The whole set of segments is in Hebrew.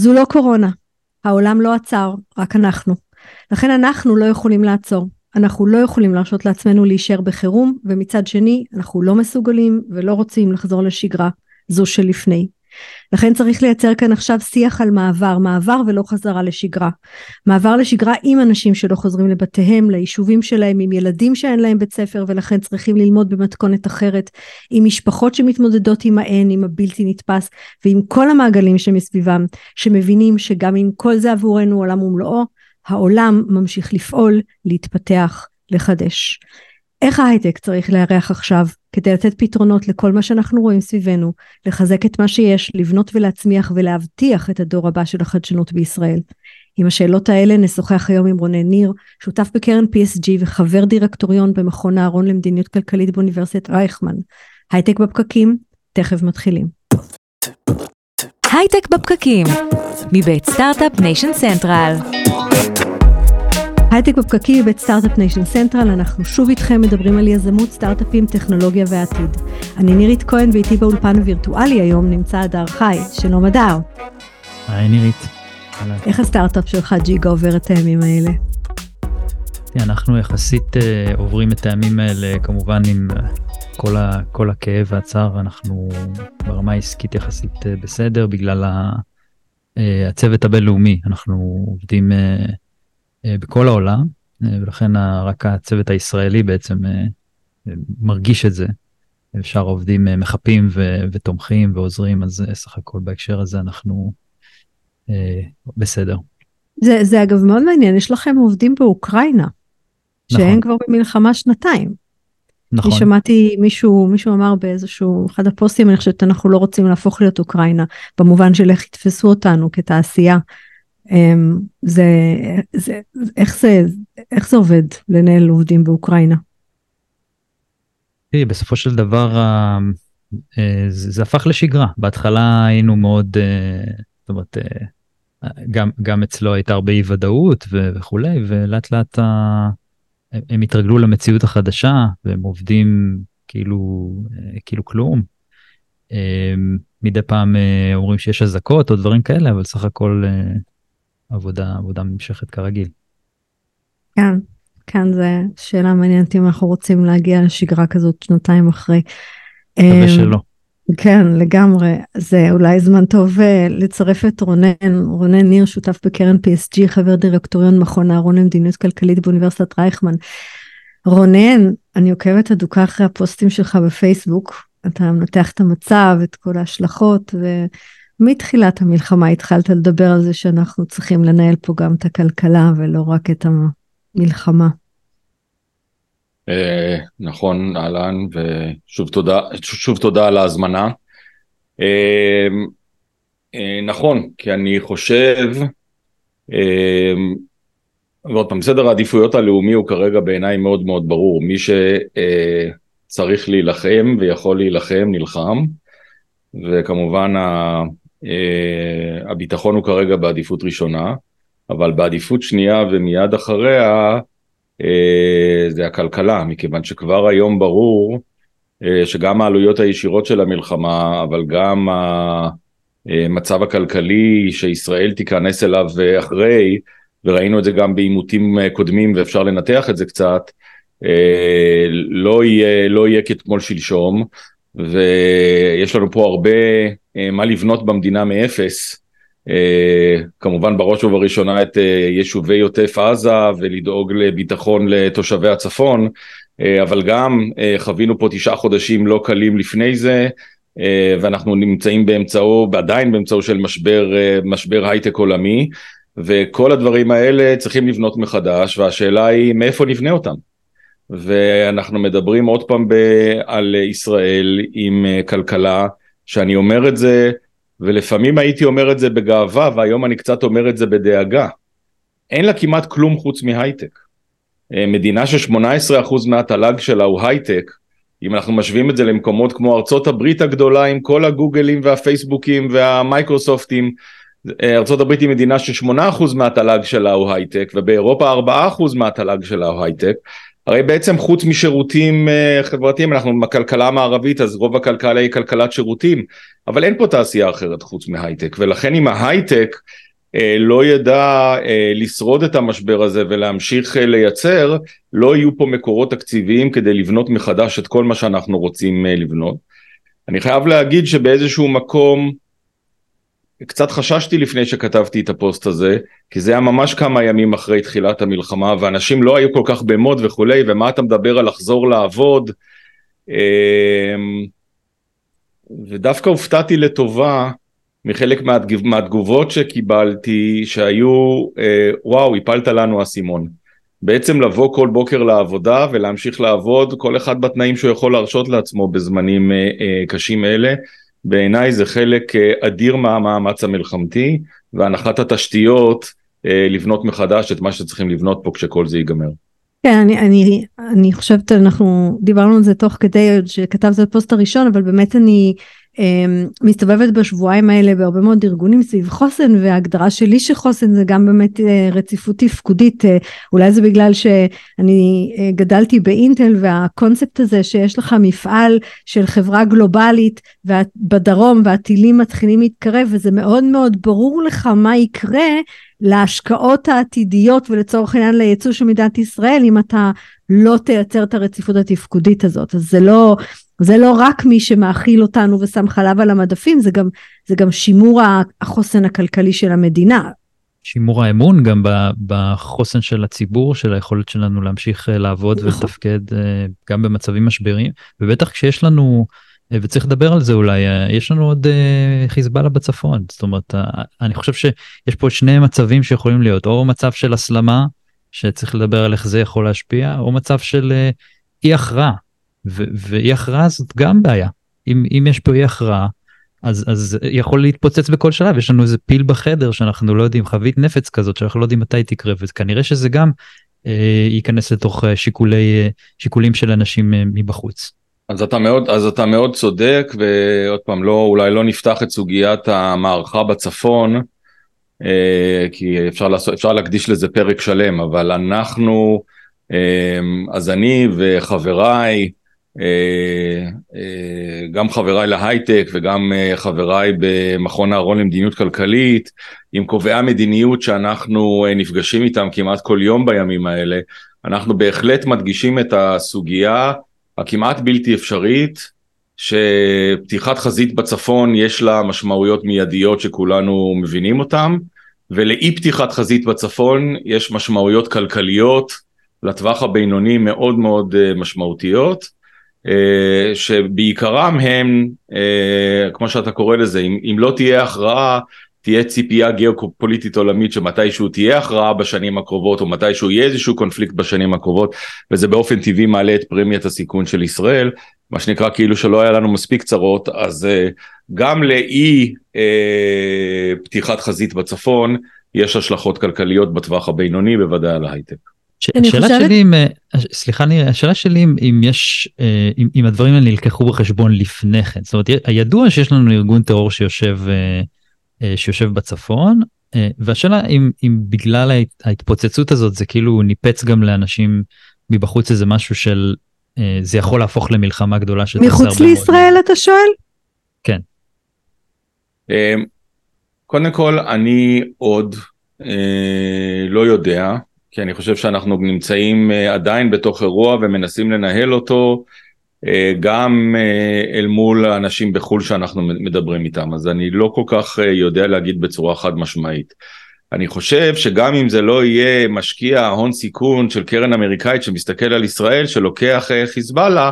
זו לא קורונה, העולם לא עצר, רק אנחנו. לכן אנחנו לא יכולים לעצור. אנחנו לא יכולים להרשות לעצמנו להישאר בחירום, ומצד שני, אנחנו לא מסוגלים ולא רוצים לחזור לשגרה זו שלפני. לכן צריך לייצר כאן עכשיו שיח על מעבר, מעבר ולא חזרה לשגרה. מעבר לשגרה עם אנשים שלא חוזרים לבתיהם, ליישובים שלהם, עם ילדים שאין להם בית ספר ולכן צריכים ללמוד במתכונת אחרת, עם משפחות שמתמודדות עם האין, עם הבלתי נתפס, ועם כל המעגלים שמסביבם, שמבינים שגם אם כל זה עבורנו עולם ומלואו, העולם ממשיך לפעול, להתפתח, לחדש. איך ההייטק צריך לארח עכשיו כדי לתת פתרונות לכל מה שאנחנו רואים סביבנו, לחזק את מה שיש, לבנות ולהצמיח ולהבטיח את הדור הבא של החדשנות בישראל. עם השאלות האלה נשוחח היום עם רונן ניר, שותף בקרן PSG וחבר דירקטוריון במכון אהרון למדיניות כלכלית באוניברסיטת רייכמן. הייטק בפקקים, תכף מתחילים. הייטק בפקקים, מבית Start-Up Nation Central. הייטק בפקקים מבית Start-Up Nation Central, אנחנו שוב איתכם מדברים על יזמות, סטארט-אפים, טכנולוגיה ועתיד. אני נירית כהן ואיתי באולפן הווירטואלי היום נמצא הדר חי, שלום הדר. היי נירית. איך הסטארט-אפ שלך ג'יגה עובר את הימים האלה? אנחנו יחסית uh, עוברים את הימים האלה כמובן עם uh, כל, ה, כל הכאב והצער, אנחנו ברמה העסקית יחסית uh, בסדר בגלל ה, הצוות הבינלאומי, אנחנו עובדים בכל העולם, uh, ולכן רק הצוות הישראלי בעצם uh, מרגיש את זה. אפשר עובדים uh, מחפים ו- ותומכים ועוזרים, אז סך הכל בהקשר הזה אנחנו uh, בסדר. זה, זה אגב מאוד מעניין, יש לכם עובדים באוקראינה, נכון. שהם כבר במלחמה שנתיים. נכון. אני שמעתי מישהו, מישהו אמר באיזשהו, אחד הפוסטים, אני חושבת, אנחנו לא רוצים להפוך להיות אוקראינה, במובן של איך יתפסו אותנו כתעשייה. אמ, זה, זה, איך זה, איך זה עובד לנהל עובדים באוקראינה? תראי, בסופו של דבר אה, זה, זה הפך לשגרה. בהתחלה היינו מאוד, אה, זאת אומרת, אה, גם, גם אצלו הייתה הרבה אי ודאות וכולי, ולאט לאט הם, הם התרגלו למציאות החדשה והם עובדים כאילו, כאילו כלום. מדי פעם אומרים שיש אזעקות או דברים כאלה, אבל סך הכל עבודה, עבודה נמשכת כרגיל. כן, כן, זו שאלה מעניינת אם אנחנו רוצים להגיע לשגרה כזאת שנתיים אחרי. מקווה שלא. כן, לגמרי. זה אולי זמן טוב אה, לצרף את רונן, רונן ניר, שותף בקרן PSG, חבר דירקטוריון מכון אהרון למדיניות כלכלית באוניברסיטת רייכמן. רונן, אני עוקבת אדוקה אחרי הפוסטים שלך בפייסבוק, אתה מנתח את המצב, את כל ההשלכות, ומתחילת המלחמה התחלת לדבר על זה שאנחנו צריכים לנהל פה גם את הכלכלה ולא רק את המלחמה. אה, נכון, אהלן, ושוב תודה, שוב תודה על ההזמנה. אה, אה, נכון, כי אני חושב, ועוד פעם, סדר העדיפויות הלאומי הוא כרגע בעיניי מאוד מאוד ברור. מי שצריך להילחם ויכול להילחם, נלחם, וכמובן הביטחון הוא כרגע בעדיפות ראשונה, אבל בעדיפות שנייה ומיד אחריה, אה, זה הכלכלה, מכיוון שכבר היום ברור אה, שגם העלויות הישירות של המלחמה, אבל גם המצב הכלכלי שישראל תיכנס אליו אחרי, וראינו את זה גם בעימותים קודמים ואפשר לנתח את זה קצת, אה, לא יהיה, לא יהיה כתמול שלשום, ויש לנו פה הרבה מה לבנות במדינה מאפס. Uh, כמובן בראש ובראשונה את uh, יישובי עוטף עזה ולדאוג לביטחון לתושבי הצפון, אבל גם חווינו פה תשעה חודשים לא קלים לפני זה, ואנחנו נמצאים באמצעו, עדיין באמצעו של משבר, משבר הייטק עולמי, וכל הדברים האלה צריכים לבנות מחדש, והשאלה היא מאיפה נבנה אותם. ואנחנו מדברים עוד פעם ב- על ישראל עם כלכלה, שאני אומר את זה ולפעמים הייתי אומר את זה בגאווה, והיום אני קצת אומר את זה בדאגה. אין לה כמעט כלום חוץ מהייטק. אה, מדינה ש-18% מהתל"ג שלה הוא הייטק, אם אנחנו משווים את זה למקומות כמו ארצות הברית הגדולה עם כל הגוגלים והפייסבוקים והמייקרוסופטים, אה, ארצות הברית היא מדינה ש-8% מהתל"ג שלה הוא הייטק, ובאירופה 4% מהתל"ג שלה הוא הייטק, הרי בעצם חוץ משירותים אה, חברתיים אנחנו בכלכלה המערבית אז רוב הכלכלה היא כלכלת שירותים אבל אין פה תעשייה אחרת חוץ מהייטק ולכן אם ההייטק אה, לא ידע אה, לשרוד את המשבר הזה ולהמשיך לייצר לא יהיו פה מקורות תקציביים כדי לבנות מחדש את כל מה שאנחנו רוצים לבנות. אני חייב להגיד שבאיזשהו מקום קצת חששתי לפני שכתבתי את הפוסט הזה, כי זה היה ממש כמה ימים אחרי תחילת המלחמה, ואנשים לא היו כל כך במוד וכולי, ומה אתה מדבר על לחזור לעבוד? אמ, ודווקא הופתעתי לטובה מחלק מהתגובות שקיבלתי, שהיו, אה, וואו, הפלת לנו אסימון. בעצם לבוא כל בוקר לעבודה ולהמשיך לעבוד, כל אחד בתנאים שהוא יכול להרשות לעצמו בזמנים אה, אה, קשים אלה. בעיניי זה חלק אה, אדיר מהמאמץ המלחמתי והנחת התשתיות אה, לבנות מחדש את מה שצריכים לבנות פה כשכל זה ייגמר. כן, אני, אני, אני חושבת, אנחנו דיברנו על זה תוך כדי שכתבת את הפוסט הראשון, אבל באמת אני מסתובבת בשבועיים האלה בהרבה מאוד ארגונים סביב חוסן וההגדרה שלי שחוסן זה גם באמת אה, רציפות תפקודית אה, אולי זה בגלל שאני אה, גדלתי באינטל והקונספט הזה שיש לך מפעל של חברה גלובלית בדרום והטילים מתחילים להתקרב וזה מאוד מאוד ברור לך מה יקרה להשקעות העתידיות ולצורך העניין לייצוא של מדינת ישראל אם אתה לא תייצר את הרציפות התפקודית הזאת. אז זה לא זה לא רק מי שמאכיל אותנו ושם חלב על המדפים, זה גם, זה גם שימור החוסן הכלכלי של המדינה. שימור האמון גם בחוסן של הציבור, של היכולת שלנו להמשיך אה, לעבוד נכון. ולתפקד אה, גם במצבים משבריים, ובטח כשיש לנו, אה, וצריך לדבר על זה אולי, יש לנו עוד חיזבאללה בצפון, זאת אומרת, אני חושב שיש פה שני מצבים שיכולים להיות, או מצב של הסלמה, שצריך לדבר על איך זה יכול להשפיע, או מצב של אי הכרעה. ואי הכרעה זאת גם בעיה. אם, אם יש פה אי הכרעה, אז, אז יכול להתפוצץ בכל שלב, יש לנו איזה פיל בחדר שאנחנו לא יודעים, חבית נפץ כזאת שאנחנו לא יודעים מתי תקרה, וכנראה שזה גם אה, ייכנס לתוך אה, שיקולי, אה, שיקולים של אנשים אה, מבחוץ. אז אתה מאוד אז אתה מאוד צודק ועוד פעם לא אולי לא נפתח את סוגיית המערכה בצפון אה, כי אפשר לעשות אפשר להקדיש לזה פרק שלם אבל אנחנו אה, אז אני וחבריי גם חבריי להייטק וגם אה, חבריי במכון אהרון למדיניות כלכלית, עם קובעי המדיניות שאנחנו נפגשים איתם כמעט כל יום בימים האלה, אנחנו בהחלט מדגישים את הסוגיה הכמעט בלתי אפשרית שפתיחת חזית בצפון יש לה משמעויות מיידיות שכולנו מבינים אותן ולאי פתיחת חזית בצפון יש משמעויות כלכליות לטווח הבינוני מאוד מאוד משמעותיות. אה, שבעיקרם הם, אה, כמו שאתה קורא לזה, אם, אם לא תהיה הכרעה, תהיה ציפייה גיאופוליטית עולמית שמתישהו תהיה הכרעה בשנים הקרובות או מתישהו יהיה איזשהו קונפליקט בשנים הקרובות וזה באופן טבעי מעלה את פרמיית הסיכון של ישראל מה שנקרא כאילו שלא היה לנו מספיק צרות אז uh, גם לאי uh, פתיחת חזית בצפון יש השלכות כלכליות בטווח הבינוני בוודאי על ההייטק. השאלה חושבת... שלי אם, אה, סליחה נירי, השאלה שלי אם, אם יש, אה, אם, אם הדברים האלה נלקחו בחשבון לפני כן, זאת אומרת, הידוע שיש לנו ארגון טרור שיושב, אה, שיושב בצפון, והשאלה אם, אם בגלל ההתפוצצות הזאת זה כאילו ניפץ גם לאנשים מבחוץ איזה משהו של, זה יכול להפוך למלחמה גדולה מחוץ לישראל מאוד. אתה שואל? כן. קודם כל אני עוד לא יודע. כי אני חושב שאנחנו נמצאים אה, עדיין בתוך אירוע ומנסים לנהל אותו אה, גם אה, אל מול האנשים בחו"ל שאנחנו מדברים איתם, אז אני לא כל כך יודע להגיד בצורה חד משמעית. אני חושב שגם אם זה לא יהיה משקיע הון סיכון של קרן אמריקאית שמסתכל על ישראל שלוקח חיזבאללה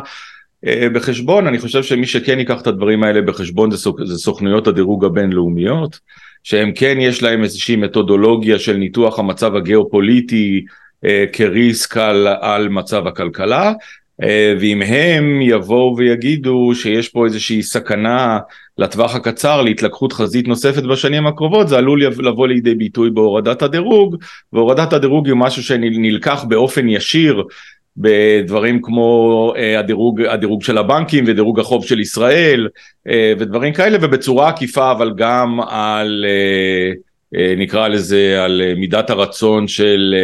בחשבון, אני חושב שמי שכן ייקח את הדברים האלה בחשבון זה, זה סוכנויות הדירוג הבינלאומיות. שהם כן יש להם איזושהי מתודולוגיה של ניתוח המצב הגיאופוליטי אה, כריסק על, על מצב הכלכלה אה, ואם הם יבואו ויגידו שיש פה איזושהי סכנה לטווח הקצר להתלקחות חזית נוספת בשנים הקרובות זה עלול לבוא לידי ביטוי בהורדת הדירוג והורדת הדירוג היא משהו שנלקח באופן ישיר בדברים כמו אה, הדירוג, הדירוג של הבנקים ודירוג החוב של ישראל אה, ודברים כאלה ובצורה עקיפה אבל גם על, אה, נקרא לזה על מידת הרצון של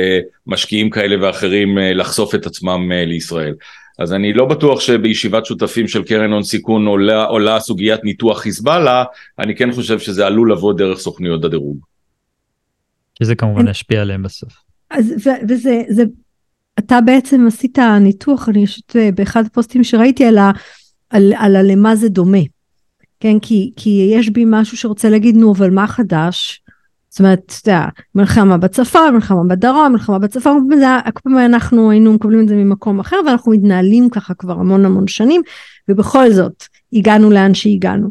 משקיעים כאלה ואחרים לחשוף את עצמם לישראל. אז אני לא בטוח שבישיבת שותפים של קרן הון סיכון עולה, עולה סוגיית ניתוח חיזבאללה, אני כן חושב שזה עלול לבוא דרך סוכנויות הדירוג. שזה כמובן ישפיע עליהם בסוף. אז וזה, זה, אתה בעצם עשית ניתוח, אני חושבת באחד הפוסטים שראיתי על, ה, על, על, על למה זה דומה. כן, כי, כי יש בי משהו שרוצה להגיד, נו, אבל מה חדש? זאת אומרת, אתה יודע, מלחמה בצפון, מלחמה בדרום, מלחמה בצפון, כל פעם אנחנו היינו מקבלים את זה ממקום אחר, ואנחנו מתנהלים ככה כבר המון המון שנים, ובכל זאת, הגענו לאן שהגענו.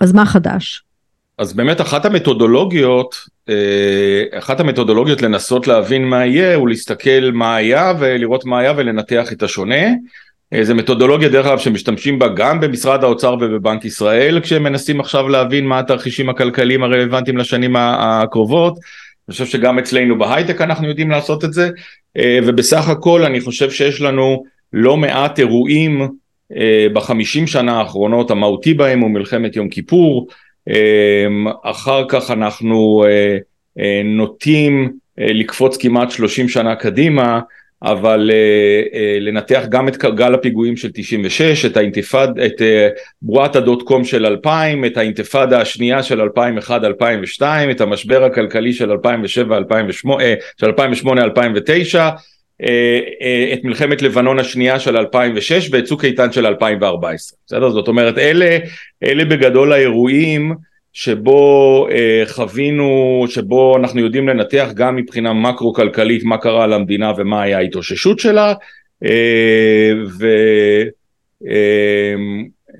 אז מה חדש? אז באמת אחת המתודולוגיות, אחת המתודולוגיות לנסות להבין מה יהיה, הוא להסתכל מה היה ולראות מה היה ולנתח את השונה. אה, זו מתודולוגיה דרך אגב שמשתמשים בה גם במשרד האוצר ובבנק ישראל כשהם מנסים עכשיו להבין מה התרחישים הכלכליים הרלוונטיים לשנים הקרובות. אני חושב שגם אצלנו בהייטק אנחנו יודעים לעשות את זה אה, ובסך הכל אני חושב שיש לנו לא מעט אירועים אה, בחמישים שנה האחרונות המהותי בהם הוא מלחמת יום כיפור אחר כך אנחנו נוטים לקפוץ כמעט שלושים שנה קדימה אבל לנתח גם את גל הפיגועים של 96, את האינתיפאד, את בועת הדוט קום של 2000, את האינתיפאדה השנייה של 2001-2002, את המשבר הכלכלי של 2007-2008, של 2008-2009, את מלחמת לבנון השנייה של 2006 ואת צוק איתן של 2014, בסדר? זאת אומרת אלה, אלה בגדול האירועים שבו אה, חווינו, שבו אנחנו יודעים לנתח גם מבחינה מקרו-כלכלית מה קרה למדינה ומה היה ההתאוששות שלה, אה, ו... אה,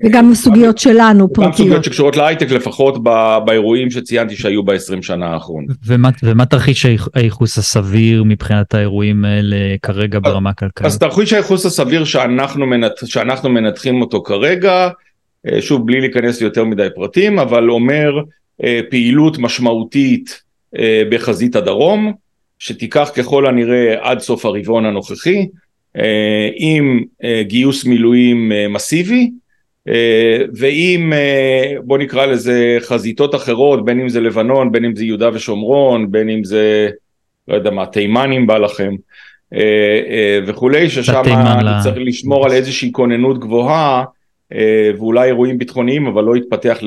וגם סוגיות שלנו פרטיות. גם סוגיות שקשורות להייטק לפחות ב, באירועים שציינתי שהיו ב-20 שנה האחרונות. ומה, ומה תרחיש הייחוס הסביר מבחינת האירועים האלה כרגע ברמה הכלכלית? אז תרחיש הייחוס הסביר שאנחנו, שאנחנו מנתחים אותו כרגע אה, שוב בלי להיכנס ליותר מדי פרטים, אבל אומר אה, פעילות משמעותית אה, בחזית הדרום, שתיקח ככל הנראה עד סוף הרבעון הנוכחי, עם גיוס מילואים מסיבי, ועם בוא נקרא לזה חזיתות אחרות, בין אם זה לבנון, בין אם זה יהודה ושומרון, בין אם זה, לא יודע מה, תימנים בא לכם, וכולי, ששם צריך לשמור על איזושהי כוננות גבוהה אה, ואולי אירועים ביטחוניים אבל לא יתפתח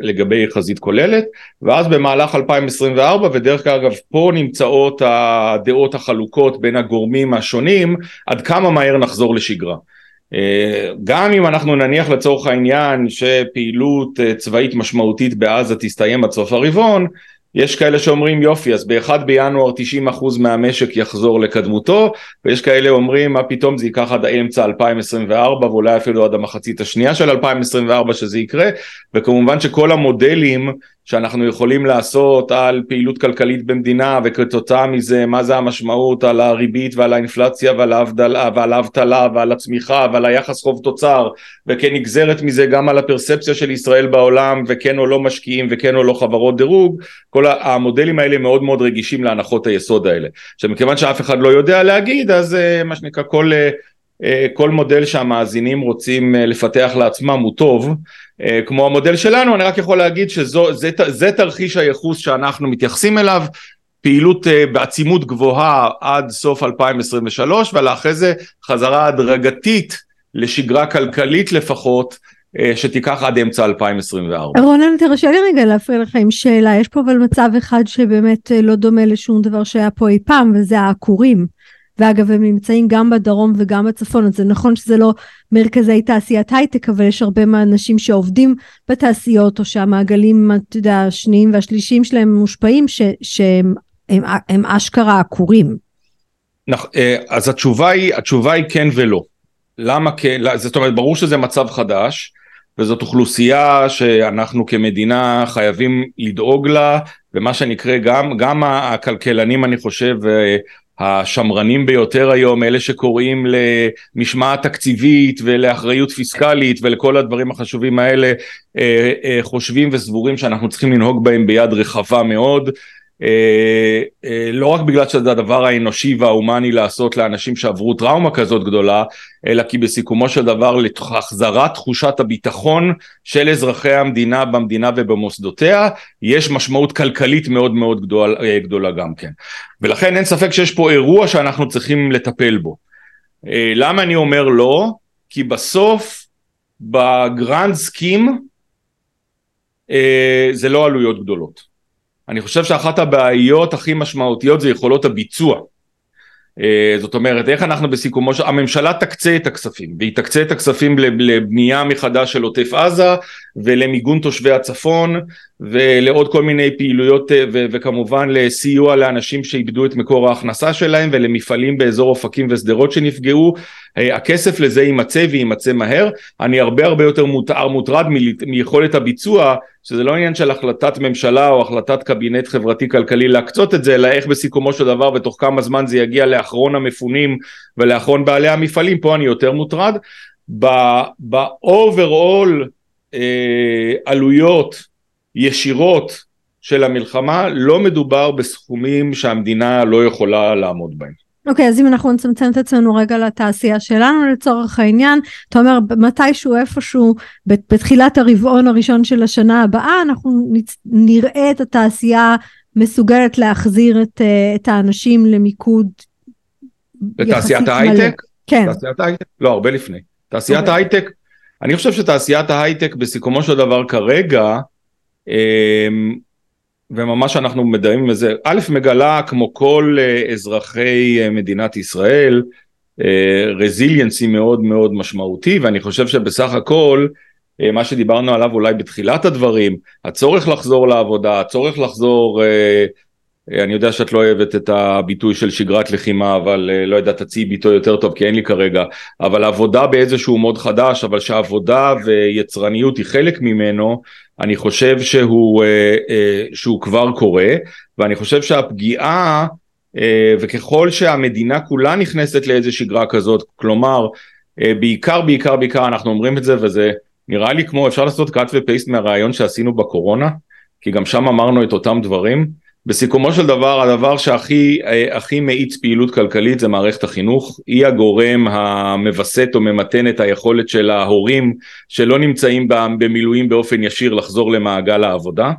לגבי חזית כוללת. ואז במהלך 2024 ודרך אגב פה נמצאות הדעות החלוקות בין הגורמים השונים עד כמה מהר נחזור לשגרה. אה, גם אם אנחנו נניח לצורך העניין שפעילות אה, צבאית משמעותית בעזה תסתיים עד סוף הרבעון יש כאלה שאומרים יופי אז ב-1 בינואר 90% מהמשק יחזור לקדמותו ויש כאלה אומרים מה פתאום זה ייקח עד אמצע 2024 ואולי אפילו עד המחצית השנייה של 2024 שזה יקרה וכמובן שכל המודלים שאנחנו יכולים לעשות על פעילות כלכלית במדינה וכתוצאה מזה מה זה המשמעות על הריבית ועל האינפלציה ועל האבטלה ועל, הצמיחה ועל היחס חוב תוצר וכנגזרת מזה גם על הפרספציה של ישראל בעולם וכן או לא משקיעים וכן או לא חברות דירוג כל המודלים האלה מאוד מאוד רגישים להנחות היסוד האלה. עכשיו מכיוון שאף אחד לא יודע להגיד אז אה, מה שנקרא כל אה, כל מודל שהמאזינים רוצים לפתח לעצמם הוא טוב אה, כמו המודל שלנו, אני רק יכול להגיד שזה תרחיש הייחוס שאנחנו מתייחסים אליו, פעילות אה, בעצימות גבוהה עד סוף 2023, ואחרי זה חזרה הדרגתית לשגרה כלכלית לפחות, אה, שתיקח עד אמצע 2024. רונן, תרשה לי רגע להפריע לך עם שאלה, יש פה אבל מצב אחד שבאמת לא דומה לשום דבר שהיה פה אי פעם, וזה העקורים. ואגב הם נמצאים גם בדרום וגם בצפון אז זה נכון שזה לא מרכזי תעשיית הייטק אבל יש הרבה מהאנשים שעובדים בתעשיות או שהמעגלים אתה יודע השניים והשלישיים שלהם מושפעים ש, שהם הם, הם אשכרה עקורים. אה, אז התשובה היא התשובה היא כן ולא. למה כן? זאת אומרת ברור שזה מצב חדש וזאת אוכלוסייה שאנחנו כמדינה חייבים לדאוג לה ומה שנקרא גם גם הכלכלנים אני חושב אה, השמרנים ביותר היום, אלה שקוראים למשמעת תקציבית ולאחריות פיסקלית ולכל הדברים החשובים האלה, אה, אה, חושבים וסבורים שאנחנו צריכים לנהוג בהם ביד רחבה מאוד. אה, אה, לא רק בגלל שזה הדבר האנושי וההומני לעשות לאנשים שעברו טראומה כזאת גדולה, אלא כי בסיכומו של דבר להחזרת תחושת הביטחון של אזרחי המדינה במדינה ובמוסדותיה, יש משמעות כלכלית מאוד מאוד גדול, אה, גדולה גם כן. ולכן אין ספק שיש פה אירוע שאנחנו צריכים לטפל בו. למה אני אומר לא? כי בסוף בגרנד סקים זה לא עלויות גדולות. אני חושב שאחת הבעיות הכי משמעותיות זה יכולות הביצוע. אה, זאת אומרת, איך אנחנו בסיכומו של... הממשלה תקצה את הכספים, והיא תקצה את הכספים לבנייה מחדש של עוטף עזה, ולמיגון תושבי הצפון, ולעוד כל מיני פעילויות, אה, ו- וכמובן לסיוע לאנשים שאיבדו את מקור ההכנסה שלהם, ולמפעלים באזור אופקים ושדרות שנפגעו. אה, הכסף לזה יימצא ויימצא מהר. אני הרבה הרבה יותר מוטרד, מוטרד מיכולת הביצוע, שזה לא עניין של החלטת ממשלה או החלטת קבינט חברתי כלכלי להקצות את זה, אלא איך בסיכומו של דבר ותוך כמה זמן זה יגיע לאחרון המפונים ולאחרון בעלי המפעלים, פה אני יותר מוטרד. ב-overall אה, עלויות ישירות של המלחמה לא מדובר בסכומים שהמדינה לא יכולה לעמוד בהם. אוקיי, okay, אז אם אנחנו נצמצם את עצמנו רגע לתעשייה שלנו לצורך העניין, אתה אומר מתישהו איפשהו בתחילת הרבעון הראשון של השנה הבאה, אנחנו נראה את התעשייה מסוגלת להחזיר את, אה, את האנשים למיקוד לתעשיית ההייטק? כן. תעשיית ההייטק? לא, הרבה לפני. תעשיית okay. אוקיי. ההייטק, אני חושב שתעשיית ההייטק בסיכומו של דבר כרגע, וממש אנחנו מדעים בזה, א' מגלה כמו כל אה, אזרחי אה, מדינת ישראל, רזיליאנסי אה, מאוד מאוד משמעותי ואני חושב שבסך הכל מה שדיברנו עליו אולי בתחילת הדברים, הצורך לחזור לעבודה, הצורך לחזור אני יודע שאת לא אוהבת את הביטוי של שגרת לחימה, אבל לא יודע, תציעי ביטוי יותר טוב כי אין לי כרגע, אבל עבודה באיזשהו מוד חדש, אבל שעבודה ויצרניות היא חלק ממנו, אני חושב שהוא, אה, אה, שהוא כבר קורה, ואני חושב שהפגיעה, וככל שהמדינה כולה נכנסת לאיזו שגרה כזאת, כלומר, בעיקר, בעיקר, בעיקר אנחנו אומרים את זה, וזה נראה לי כמו, אפשר לעשות cut ופייסט מהרעיון שעשינו בקורונה, כי גם שם אמרנו את אותם דברים. בסיכומו של דבר הדבר שהכי הכי מאיץ פעילות כלכלית זה מערכת החינוך, היא הגורם המווסת או ממתן את היכולת של ההורים שלא נמצאים במילואים באופן ישיר לחזור למעגל העבודה.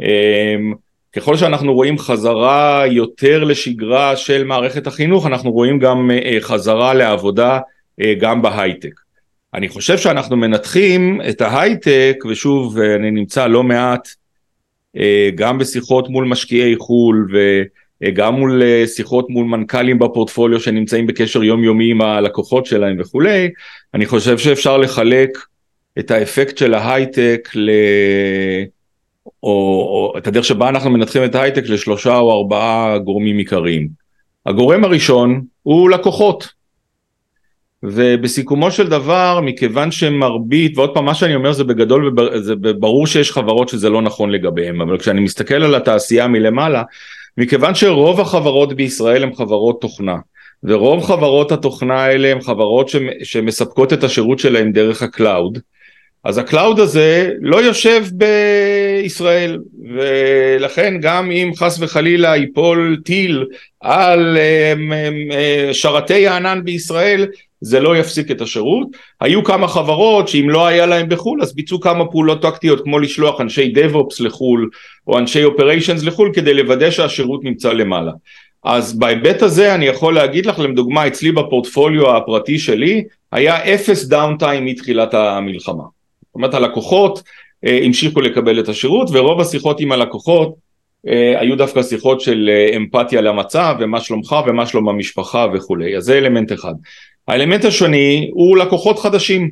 אמ, ככל שאנחנו רואים חזרה יותר לשגרה של מערכת החינוך אנחנו רואים גם אה, חזרה לעבודה אה, גם בהייטק. אני חושב שאנחנו מנתחים את ההייטק ושוב אני נמצא לא מעט אה, גם בשיחות מול משקיעי חו"ל וגם מול אה, שיחות מול מנכ"לים בפורטפוליו שנמצאים בקשר יומיומי עם הלקוחות שלהם וכולי, אני חושב שאפשר לחלק את האפקט של ההייטק ל... או, או את הדרך שבה אנחנו מנתחים את ההייטק לשלושה או ארבעה גורמים עיקריים. הגורם הראשון הוא לקוחות. ובסיכומו של דבר מכיוון שמרבית ועוד פעם מה שאני אומר זה בגדול זה ברור שיש חברות שזה לא נכון לגביהם אבל כשאני מסתכל על התעשייה מלמעלה מכיוון שרוב החברות בישראל הן חברות תוכנה ורוב חברות התוכנה האלה הן חברות שמספקות את השירות שלהן דרך ה cloud אז ה cloud הזה לא יושב בישראל ולכן גם אם חס וחלילה ייפול טיל על אה, אה, שרתי הענן בישראל זה לא יפסיק את השירות. היו כמה חברות שאם לא היה להם בחו"ל אז ביצעו כמה פעולות טקטיות כמו לשלוח אנשי DevOps לחו"ל או אנשי Operations לחו"ל כדי לוודא שהשירות נמצא למעלה. אז בהיבט הזה אני יכול להגיד לך לדוגמה אצלי בפורטפוליו הפרטי שלי היה אפס דאונטיים מתחילת המלחמה. זאת אומרת הלקוחות אה, המשיכו לקבל את השירות ורוב השיחות עם הלקוחות אה, היו דווקא שיחות של אה, אמפתיה למצב ומה שלומך ומה שלום המשפחה וכולי אז זה אלמנט אחד האלמנט השני הוא לקוחות חדשים.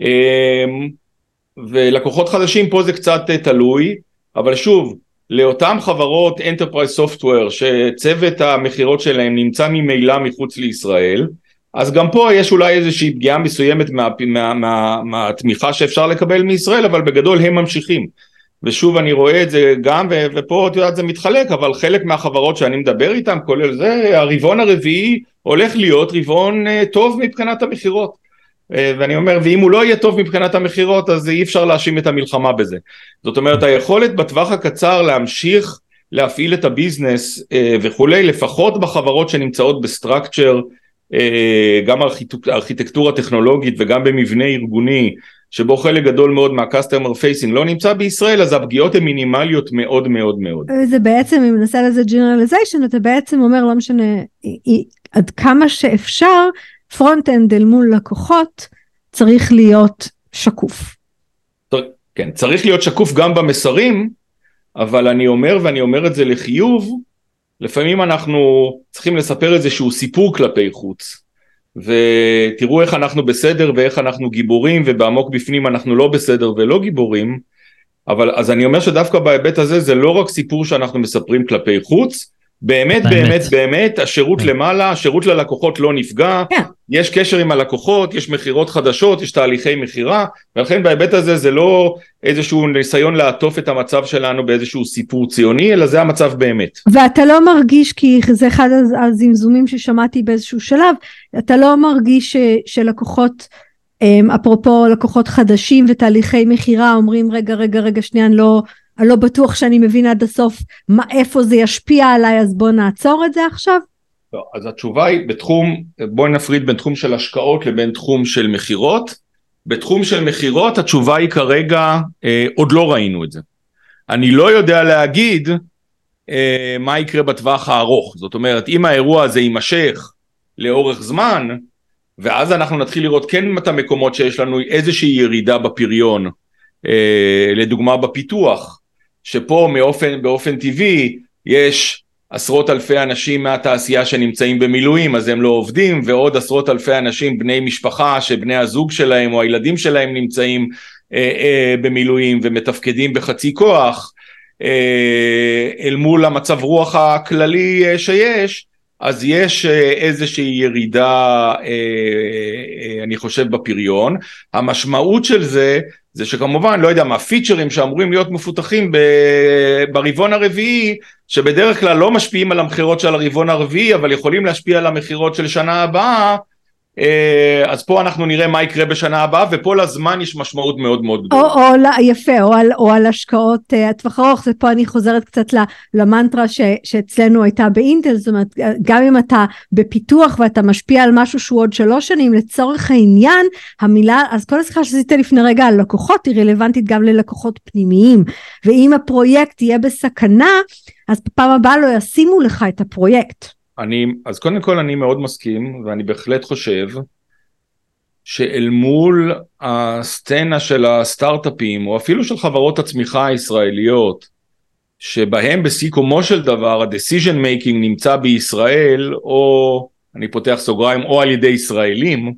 אמ, ולקוחות חדשים פה זה קצת אה, תלוי, אבל שוב, לאותן חברות Enterprise Software שצוות המכירות שלהם נמצא ממילא מחוץ לישראל, אז גם פה יש אולי איזושהי פגיעה מסוימת מהתמיכה מה, מה, מה שאפשר לקבל מישראל, אבל בגדול הם ממשיכים. ושוב אני רואה את זה גם, ופה את יודעת זה מתחלק, אבל חלק מהחברות שאני מדבר איתן, כולל זה, הרבעון הרביעי הולך להיות רבעון אה, טוב מבחינת המכירות. אה, ואני אומר, ואם הוא לא יהיה טוב מבחינת המכירות, אז אי אפשר להאשים את המלחמה בזה. זאת אומרת, היכולת בטווח הקצר להמשיך להפעיל את ה business אה, וכולי, לפחות בחברות שנמצאות ב structure, גם ארכיטקטורה טכנולוגית וגם במבנה ארגוני, שבו חלק גדול מאוד מה-customer facing לא נמצא בישראל, אז הפגיעות הן מינימליות מאוד מאוד מאוד. זה בעצם, אם נעשה לזה generalization, אתה בעצם אומר, לא משנה עד כמה שאפשר, front-end אל מול לקוחות צריך להיות שקוף. כן, צריך להיות שקוף גם במסרים, אבל אני אומר, ואני אומר את זה לחיוב, לפעמים אנחנו צריכים לספר איזשהו סיפור כלפי חוץ. ותראו איך אנחנו בסדר ואיך אנחנו גיבורים ובעמוק בפנים אנחנו לא בסדר ולא גיבורים. אבל אז אני אומר שדווקא בהיבט הזה זה לא רק סיפור שאנחנו מספרים כלפי חוץ באמת באמת באמת, באמת השירות כן. למעלה השירות ללקוחות לא נפגע כן. יש קשר עם הלקוחות יש מכירות חדשות יש תהליכי מכירה ולכן בהיבט הזה זה לא איזשהו ניסיון לעטוף את המצב שלנו באיזשהו סיפור ציוני אלא זה המצב באמת. ואתה לא מרגיש כי זה אחד הזמזומים ששמעתי באיזשהו שלב אתה לא מרגיש ש, שלקוחות אמ, אפרופו לקוחות חדשים ותהליכי מכירה אומרים רגע רגע רגע שנייה אני לא אני לא בטוח שאני מבין עד הסוף מה, איפה זה ישפיע עליי, אז בוא נעצור את זה עכשיו? לא, אז התשובה היא בתחום, בואי נפריד בין תחום של השקעות לבין תחום של מכירות. בתחום של מכירות התשובה היא כרגע, אה, עוד לא ראינו את זה. אני לא יודע להגיד אה, מה יקרה בטווח הארוך. זאת אומרת, אם האירוע הזה יימשך לאורך זמן, ואז אנחנו נתחיל לראות כן את המקומות שיש לנו איזושהי ירידה בפריון, אה, לדוגמה בפיתוח, שפה מאופן, באופן טבעי יש עשרות אלפי אנשים מהתעשייה שנמצאים במילואים אז הם לא עובדים ועוד עשרות אלפי אנשים בני משפחה שבני הזוג שלהם או הילדים שלהם נמצאים אה, אה, במילואים ומתפקדים בחצי כוח אה, אל מול המצב רוח הכללי אה, שיש אז יש אה, איזושהי ירידה אה, אה, אני חושב בפריון. המשמעות של זה זה שכמובן, לא יודע מה, פיצ'רים שאמורים להיות מפותחים ברבעון הרביעי, שבדרך כלל לא משפיעים על המכירות של הרבעון הרביעי, אבל יכולים להשפיע על המכירות של שנה הבאה, אה, אז פה אנחנו נראה מה יקרה בשנה הבאה ופה לזמן יש משמעות מאוד מאוד גדולה. או, או יפה או על, או על השקעות uh, הטווח ארוך ופה אני חוזרת קצת למנטרה ש, שאצלנו הייתה באינטל זאת אומרת גם אם אתה בפיתוח ואתה משפיע על משהו שהוא עוד שלוש שנים לצורך העניין המילה אז כל השיחה שעשית לפני רגע על לקוחות היא רלוונטית גם ללקוחות פנימיים ואם הפרויקט יהיה בסכנה אז בפעם הבאה לא ישימו לך את הפרויקט. אני, אז קודם כל אני מאוד מסכים ואני בהחלט חושב שאל מול הסצנה של הסטארט-אפים או אפילו של חברות הצמיחה הישראליות שבהם בסיכומו של דבר ה-decision making נמצא בישראל או אני פותח סוגריים או על ידי ישראלים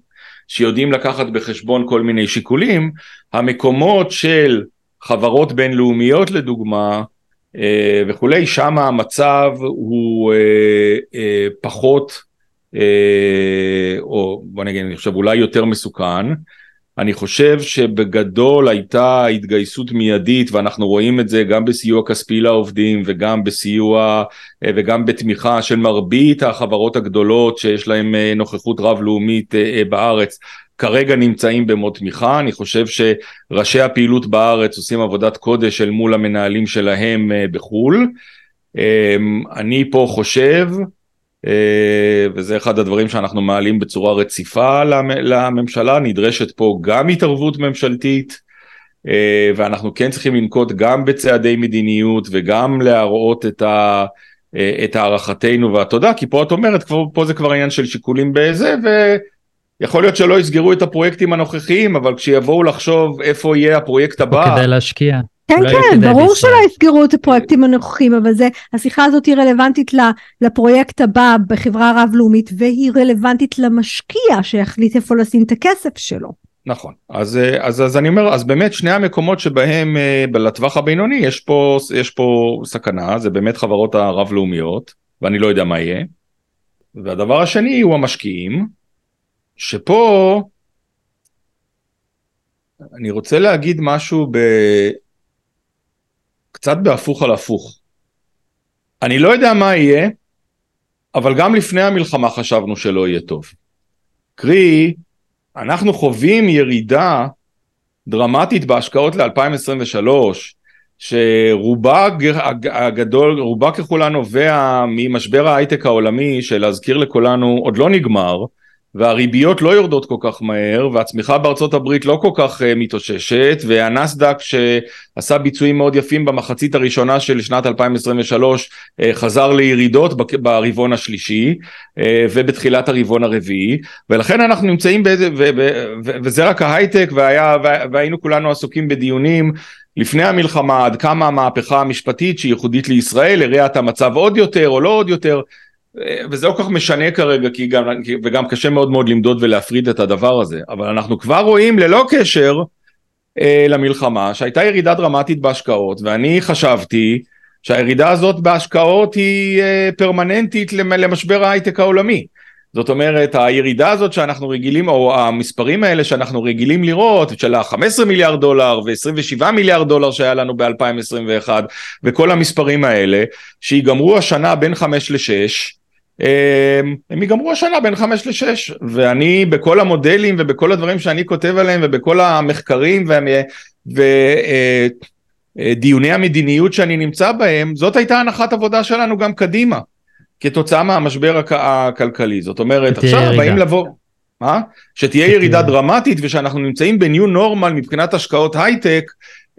שיודעים לקחת בחשבון כל מיני שיקולים המקומות של חברות בינלאומיות לדוגמה וכולי, שם המצב הוא אה, אה, פחות, או בוא נגיד, אני חושב אולי יותר מסוכן. אני חושב שבגדול הייתה התגייסות מיידית ואנחנו רואים את זה גם בסיוע כספי לעובדים וגם בסיוע וגם בתמיכה של מרבית החברות הגדולות שיש להם נוכחות רב לאומית בארץ כרגע נמצאים במוד תמיכה, אני חושב שראשי הפעילות בארץ עושים עבודת קודש אל מול המנהלים שלהם אה, בחו"ל. אמ, אני פה חושב, אה, וזה אחד הדברים שאנחנו מעלים בצורה רציפה לממשלה, נדרשת פה גם התערבות ממשלתית, אה, ואנחנו כן צריכים לנקוט גם בצעדי מדיניות וגם להראות את ה... את הערכתנו והתודה, כי פה את אומרת, פה זה כבר עניין של שיקולים בזה, ו... יכול להיות שלא יסגרו את הפרויקטים הנוכחיים, אבל כשיבואו לחשוב איפה יהיה הפרויקט הבא... כדי להשקיע. כן, כן, ברור בישראל. שלא יסגרו את הפרויקטים הנוכחיים, אבל זה, השיחה הזאת היא רלוונטית לפרויקט הבא בחברה רב-לאומית, והיא רלוונטית למשקיע שיחליט איפה לשים את הכסף שלו. נכון, אז, אז, אז אני אומר, אז באמת שני המקומות שבהם אה, לטווח הבינוני יש פה, יש פה סכנה, זה באמת חברות הרב-לאומיות, ואני לא יודע מה יהיה. והדבר השני הוא המשקיעים, שפה אני רוצה להגיד משהו ב... קצת בהפוך על הפוך. אני לא יודע מה יהיה, אבל גם לפני המלחמה חשבנו שלא יהיה טוב. קרי, אנחנו חווים ירידה דרמטית בהשקעות ל-2023, שרובה הגדול, רובה ככולה נובע ממשבר ההייטק העולמי שלהזכיר לכולנו עוד לא נגמר והריביות לא יורדות כל כך מהר והצמיחה בארצות הברית לא כל כך uh, מתאוששת והנסדק שעשה ביצועים מאוד יפים במחצית הראשונה של שנת 2023 uh, חזר לירידות ברבעון השלישי uh, ובתחילת הרבעון הרביעי. ולכן אנחנו נמצאים באיזה ו, ו, ו, וזה רק ההייטק והיה, והיינו כולנו עסוקים בדיונים לפני המלחמה עד כמה המהפכה המשפטית שהיא ייחודית לישראל הריעה את המצב עוד יותר או לא עוד יותר וזה לא כל כך משנה כרגע כי גם, וגם קשה מאוד מאוד למדוד ולהפריד את הדבר הזה. אבל אנחנו כבר רואים ללא קשר אה, למלחמה שהייתה ירידה דרמטית בהשקעות ואני חשבתי שהירידה הזאת בהשקעות היא אה, פרמננטית למשבר ההייטק העולמי. זאת אומרת הירידה הזאת שאנחנו רגילים או המספרים האלה שאנחנו רגילים לראות של ה-15 מיליארד דולר ו-27 מיליארד דולר שהיה לנו ב-2021 וכל המספרים האלה שיגמרו השנה בין 5 ל-6 הם ייגמרו השנה בין 5 ל-6 ואני בכל המודלים ובכל הדברים שאני כותב עליהם ובכל המחקרים ודיוני אה, המדיניות שאני נמצא בהם זאת הייתה הנחת עבודה שלנו גם קדימה כתוצאה מהמשבר הכלכלי. זאת אומרת עכשיו באים לבוא מה? שתהיה. ירידה דרמטית ושאנחנו נמצאים בניו נורמל מבחינת השקעות הייטק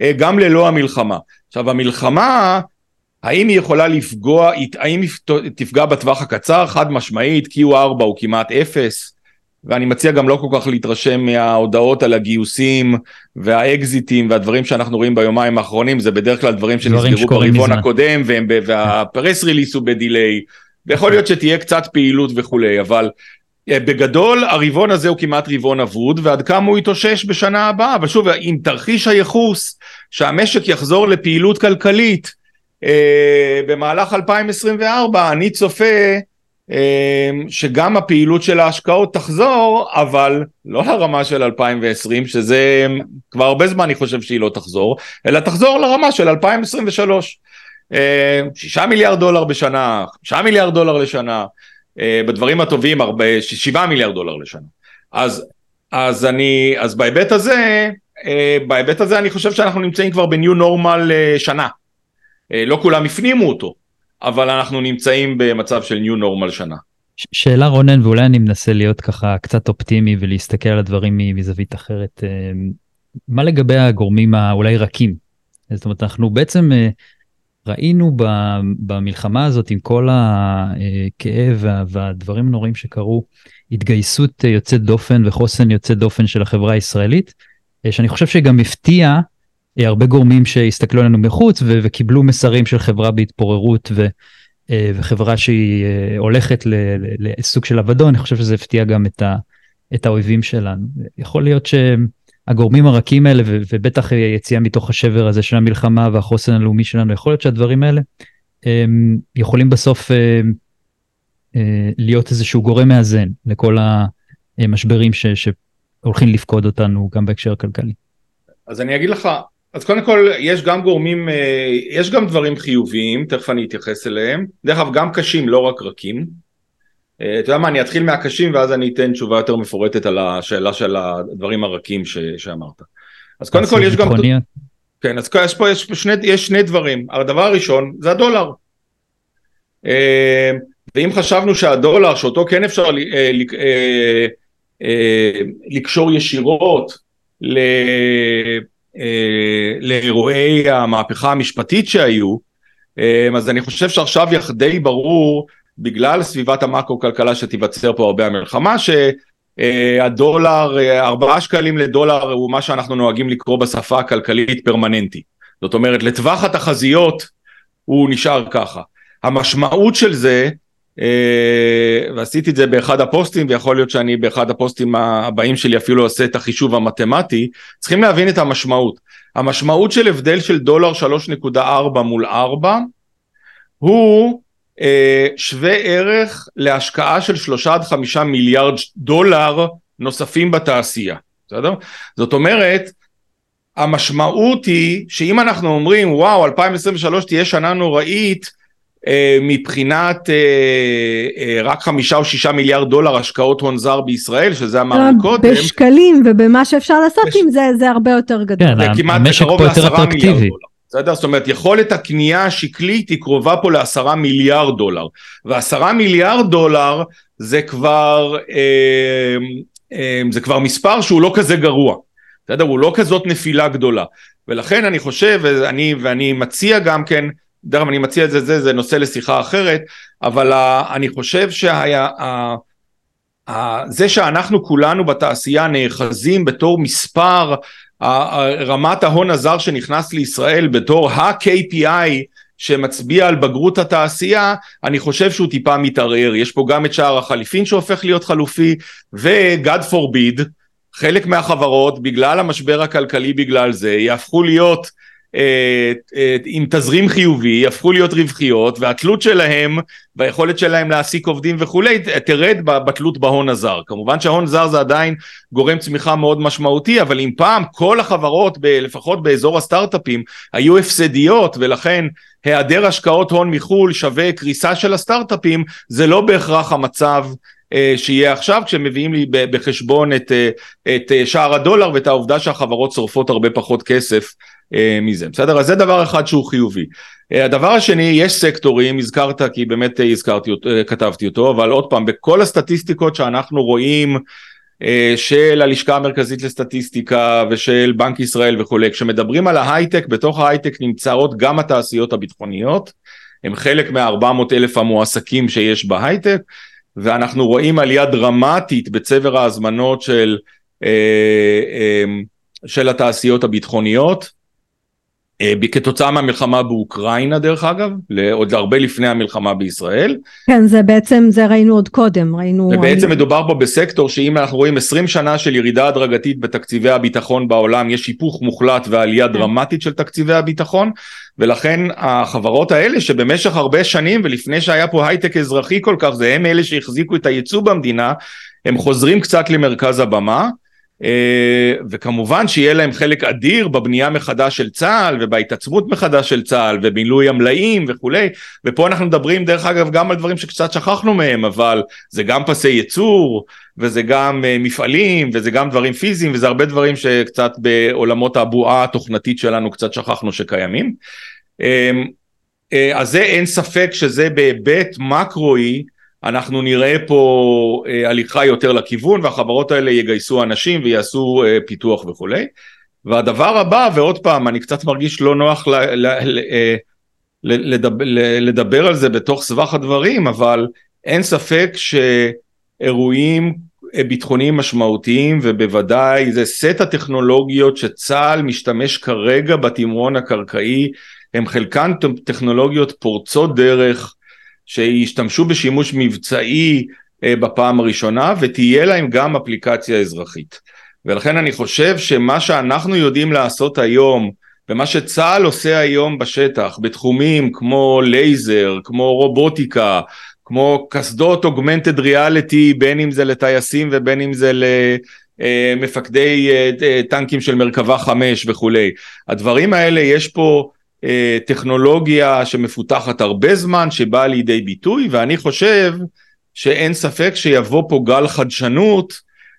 אה, גם ללא המלחמה. עכשיו המלחמה האם היא יכולה לפגוע, האם היא תפגע בטווח הקצר? חד משמעית, Q4 הוא כמעט אפס, ואני מציע גם לא כל כך להתרשם מההודעות על הגיוסים והאקזיטים והדברים שאנחנו רואים ביומיים האחרונים, זה בדרך כלל דברים שנסגרו ברבעון הקודם, והפרס ריליס הוא בדיליי, ויכול להיות שתהיה קצת פעילות וכולי, אבל אה, בגדול הרבעון הזה הוא כמעט רבעון אבוד ועד כמה הוא יתאושש בשנה הבאה? אבל שוב עם תרחיש הייחוס שהמשק יחזור לפעילות כלכלית במהלך 2024 אני צופה אה, שגם הפעילות של ההשקעות תחזור, אבל לא לרמה של 2020, שזה כבר הרבה זמן אני חושב שהיא לא תחזור, אלא תחזור לרמה של 2023. 6 אה, מיליארד דולר בשנה, 5 מיליארד דולר לשנה, בדברים הטובים 7 מיליארד דולר לשנה. אז, אז אני, אז בהיבט הזה, בהיבט הזה אני חושב שאנחנו נמצאים כבר בניו נורמל שנה. אה, לא כולם הפנימו אותו, אבל אנחנו נמצאים במצב של ניו נורמל שנה. שאלה רונן, ואולי אני מנסה להיות ככה קצת אופטימי ולהסתכל על הדברים מזווית אחרת. אה, מה לגבי הגורמים האולי רכים? זאת אומרת, אנחנו בעצם אה, ראינו במלחמה הזאת עם כל הכאב והדברים הנוראים שקרו, התגייסות יוצאת דופן וחוסן יוצא דופן של החברה הישראלית, שאני חושב שגם הפתיע אה, הרבה גורמים שהסתכלו עלינו מחוץ ו- וקיבלו מסרים של חברה בהתפוררות ו- אה, וחברה שהיא אה, הולכת לסוג של אבדון, אני חושב שזה הפתיע גם את, ה- את האויבים שלנו. יכול להיות שהגורמים הרכים האלה ו- ובטח יציאה מתוך השבר הזה של המלחמה והחוסן הלאומי שלנו, יכול להיות שהדברים האלה יכולים בסוף להיות איזשהו גורם מאזן לכל המשברים ש- שהולכים לפקוד אותנו גם בהקשר הכלכלי. אז אני אגיד לך, אז קודם כל יש גם גורמים, אה, יש גם דברים חיוביים, תכף אני אתייחס אליהם, דרך אגב גם קשים לא רק רכים, אה, אתה יודע מה אני אתחיל מהקשים ואז אני אתן תשובה יותר מפורטת על השאלה של הדברים הרכים ש, שאמרת. אז קודם כל יש גם, כן אז יש פה יש שני, יש שני דברים, הדבר הראשון זה הדולר, אה, ואם חשבנו שהדולר שאותו כן אפשר לקשור ישירות לאירועי המהפכה המשפטית שהיו, אה, אז אני חושב שעכשיו די ברור, בגלל סביבת המקרו-כלכלה שתיווצר פה הרבה המלחמה, שהדולר, אה, ארבעה שקלים לדולר הוא מה שאנחנו נוהגים לקרוא בשפה הכלכלית פרמננטי. זאת אומרת, לטווח התחזיות הוא נשאר ככה. המשמעות של זה אה, ועשיתי את זה באחד הפוסטים ויכול להיות שאני באחד הפוסטים הבאים שלי אפילו עושה את החישוב המתמטי צריכים להבין את המשמעות המשמעות של הבדל של דולר 3.4 מול 4 הוא אה, שווה ערך להשקעה של 3 עד 5 מיליארד דולר נוספים בתעשייה בסדר? זאת אומרת המשמעות היא שאם אנחנו אומרים וואו 2023 תהיה שנה נוראית מבחינת אה, אה, רק חמישה או שישה מיליארד דולר השקעות הון זר בישראל, שזה אמרנו קודם. בשקלים ובמה שאפשר לעשות בש... עם זה, זה הרבה יותר גדול. כן, המשק פה יותר אטרקטיבי. בסדר? זאת אומרת, יכולת הקנייה השקלית היא קרובה פה לעשרה מיליארד דולר, ועשרה מיליארד דולר זה כבר, אה, אה, זה כבר מספר שהוא לא כזה גרוע, בסדר? הוא לא כזאת נפילה גדולה, ולכן אני חושב, ואני, ואני מציע גם כן, דרך אגב אני מציע את זה, זה, זה נושא לשיחה אחרת, אבל ה, אני חושב שהיה, ה, ה, זה שאנחנו כולנו בתעשייה נאחזים בתור מספר רמת ההון הזר שנכנס לישראל בתור ה-KPI שמצביע על בגרות התעשייה, אני חושב שהוא טיפה מתערער. יש פה גם את שער החליפין שהופך להיות חלופי, ו-God forbid, חלק מהחברות, בגלל המשבר הכלכלי בגלל זה, יהפכו להיות עם תזרים חיובי, הפכו להיות רווחיות, והתלות שלהם והיכולת שלהם להעסיק עובדים וכולי תרד בתלות בהון הזר. כמובן שההון זר זה עדיין גורם צמיחה מאוד משמעותי, אבל אם פעם כל החברות, ב, לפחות באזור הסטארט-אפים, היו הפסדיות ולכן היעדר השקעות הון מחו"ל שווה קריסה של הסטארט-אפים, זה לא בהכרח המצב אה, שיהיה עכשיו כשמביאים לי בחשבון את, את שער הדולר ואת העובדה שהחברות שורפות הרבה פחות כסף אה, מזה, בסדר? אז זה דבר אחד שהוא חיובי. אה, הדבר השני, יש סקטורים, הזכרת כי באמת אה, הזכרתי כתבתי אותו, אבל עוד פעם, בכל הסטטיסטיקות שאנחנו רואים של הלשכה המרכזית לסטטיסטיקה ושל בנק ישראל וכולי, כשמדברים על ההייטק, בתוך ההייטק נמצאות גם התעשיות הביטחוניות, הם חלק מה-400 אלף המועסקים שיש בהייטק, ואנחנו רואים עלייה דרמטית בצבר ההזמנות של, של התעשיות הביטחוניות. אה, כתוצאה מהמלחמה באוקראינה דרך אגב, עוד הרבה לפני המלחמה בישראל. כן, זה בעצם, זה ראינו עוד קודם, ראינו... ובעצם אני... מדובר פה בסקטור שאם אנחנו רואים 20 שנה של ירידה הדרגתית בתקציבי הביטחון בעולם, יש היפוך מוחלט ועלייה כן. דרמטית של תקציבי הביטחון, ולכן החברות האלה שבמשך הרבה שנים ולפני שהיה פה הייטק אזרחי כל כך, זה הם אלה שהחזיקו את הייצוא במדינה, הם חוזרים קצת למרכז הבמה. אה, וכמובן שיהיה להם חלק אדיר בבנייה מחדש של צה"ל ובהתעצמות מחדש של צה"ל ובמילוי המלאים וכולי. ופה אנחנו מדברים דרך אגב גם על דברים שקצת שכחנו מהם אבל זה גם פסי ייצור וזה גם אה, מפעלים וזה גם דברים פיזיים וזה הרבה דברים שקצת בעולמות הבועה התוכנתית שלנו קצת שכחנו שקיימים. אה, אז זה אין ספק שזה בהיבט מקרואי אנחנו נראה פה אה, הליכה יותר לכיוון והחברות האלה יגייסו אנשים ויעשו אה, פיתוח וכולי. והדבר הבא, ועוד פעם, אני קצת מרגיש לא נוח ל, ל, ל, אה, ל, לדבר, לדבר על זה בתוך סבך הדברים, אבל אין ספק שאירועים אה, ביטחוניים משמעותיים ובוודאי זה סט הטכנולוגיות שצה"ל משתמש כרגע בתמרון הקרקעי הם חלקן טכנולוגיות פורצות דרך שישתמשו בשימוש מבצעי אה, בפעם הראשונה ותהיה להם גם אפליקציה אזרחית. ולכן אני חושב שמה שאנחנו יודעים לעשות היום ומה שצה"ל עושה היום בשטח בתחומים כמו לייזר, כמו רובוטיקה, כמו קסדות אוגמנטד ריאליטי בין אם זה לטייסים ובין אם זה למפקדי אה, טנקים של מרכבה 5 וכולי. הדברים האלה יש פה אה, טכנולוגיה שמפותחת הרבה זמן, שבאה לידי ביטוי, ואני חושב שאין ספק שיבוא פה גל חדשנות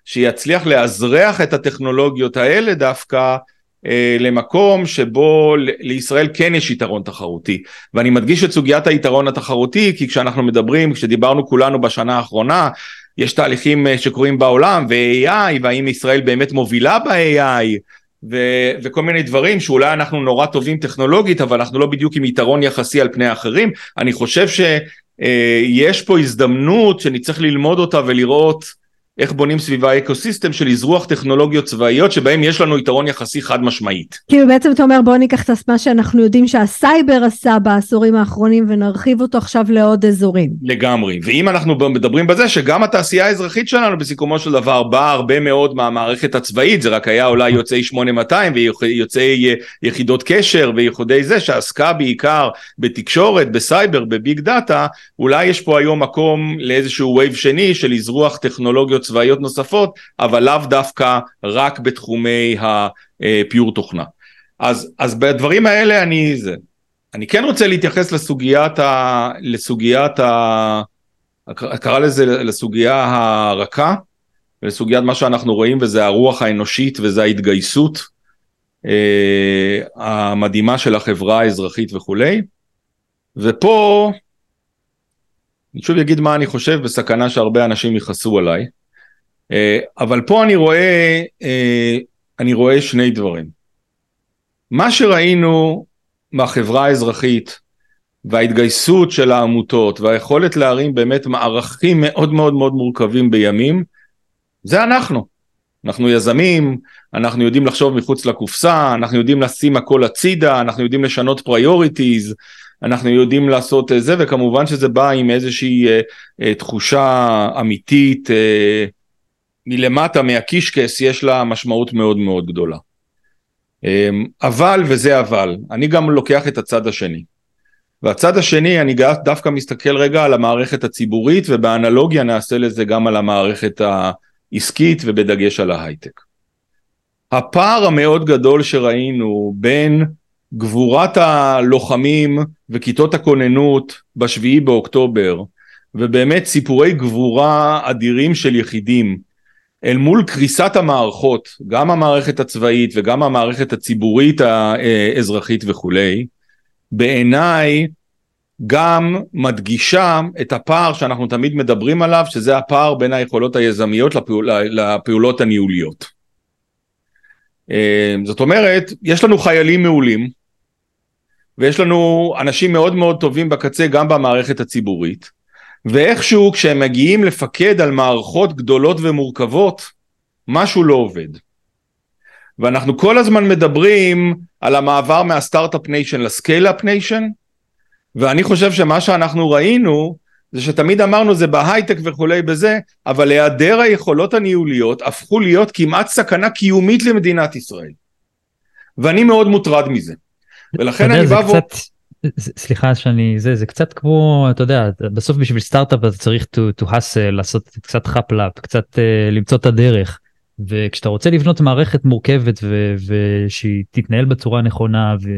שיצליח לאזרח את הטכנולוגיות האלה דווקא אה, למקום שבו לישראל כן יש יתרון תחרותי. ואני מדגיש את סוגיית היתרון התחרותי, כי כשאנחנו מדברים, כשדיברנו כולנו בשנה האחרונה, יש תהליכים אה, שקורים בעולם ו-AI, והאם ישראל באמת מובילה ב-AI, ו- וכל מיני דברים שאולי אנחנו נורא טובים טכנולוגית אבל אנחנו לא בדיוק עם יתרון יחסי על פני האחרים. אני חושב שיש פה הזדמנות שאני צריך ללמוד אותה ולראות איך בונים סביבה ecosystem של אזרוח טכנולוגיות צבאיות שבהם יש לנו יתרון יחסי חד משמעית. כאילו בעצם אתה אומר בוא ניקח את מה שאנחנו יודעים שהסייבר עשה בעשורים האחרונים ונרחיב אותו עכשיו לעוד אזורים. לגמרי, ואם אנחנו מדברים בזה שגם התעשייה האזרחית שלנו בסיכומו של דבר באה הרבה מאוד מהמערכת הצבאית, זה רק היה אולי יוצאי 8200 ויוצאי יחידות קשר וייחודי זה שעסקה בעיקר בתקשורת, בסייבר, בביג דאטה, אולי יש פה היום מקום לאיזשהו wave שני של אזרוח טכנולוגיות צבאיות נוספות, אבל לאו דווקא רק בתחומי ה pure תוכנה. אז, אז בדברים האלה אני זה. אני כן רוצה להתייחס לסוגיית ה... לסוגיית ה... קרא לזה לסוגיה הרכה, ולסוגיית מה שאנחנו רואים וזה הרוח האנושית וזה ההתגייסות. אה, המדהימה של החברה האזרחית וכולי. ופה, אני שוב אגיד מה אני חושב, בסכנה שהרבה אנשים יכעסו עליי, אבל פה אני רואה, אה, אני רואה שני דברים. מה שראינו מהחברה האזרחית וההתגייסות של העמותות והיכולת להרים באמת מערכים מאוד מאוד מאוד מורכבים בימים, זה אנחנו. אנחנו יזמים, אנחנו יודעים לחשוב מחוץ לקופסה, אנחנו יודעים לשים הכל הצידה, אנחנו יודעים לשנות priorities, אנחנו יודעים לעשות אה, זה, וכמובן שזה בא עם איזושהי אה, אה, תחושה אמיתית אה, מלמטה, מהקישקס, יש לה משמעות מאוד מאוד גדולה. אה, אבל, וזה אבל, אני גם לוקח את הצד השני. והצד השני, אני דווקא מסתכל רגע על המערכת הציבורית, ובאנלוגיה נעשה לזה גם על המערכת העסקית ובדגש על ההייטק. הפער המאוד גדול שראינו בין גבורת הלוחמים וכיתות הכוננות בשביעי באוקטובר, ובאמת סיפורי גבורה אדירים של יחידים, אל מול קריסת המערכות, גם המערכת הצבאית וגם המערכת הציבורית האזרחית וכולי, בעיניי גם מדגישה את הפער שאנחנו תמיד מדברים עליו, שזה הפער בין היכולות היזמיות לפעול, לפעולות הניהוליות. אה, זאת אומרת, יש לנו חיילים מעולים, ויש לנו אנשים מאוד מאוד טובים בקצה גם במערכת הציבורית, ואיכשהו כשהם מגיעים לפקד על מערכות גדולות ומורכבות, משהו לא עובד. ואנחנו כל הזמן מדברים על המעבר מה start-up nation ל scale-up nation, ואני חושב שמה שאנחנו ראינו זה שתמיד אמרנו זה בהייטק וכולי בזה, אבל היעדר היכולות הניהוליות הפכו להיות כמעט סכנה קיומית למדינת ישראל. ואני מאוד מוטרד מזה. ולכן אני בא ו... סליחה שאני זה זה קצת כמו אתה יודע בסוף בשביל סטארט-אפ אתה צריך to, to hustle לעשות קצת חפלאפ קצת uh, למצוא את הדרך. וכשאתה רוצה לבנות מערכת מורכבת ושהיא תתנהל בצורה נכונה ו-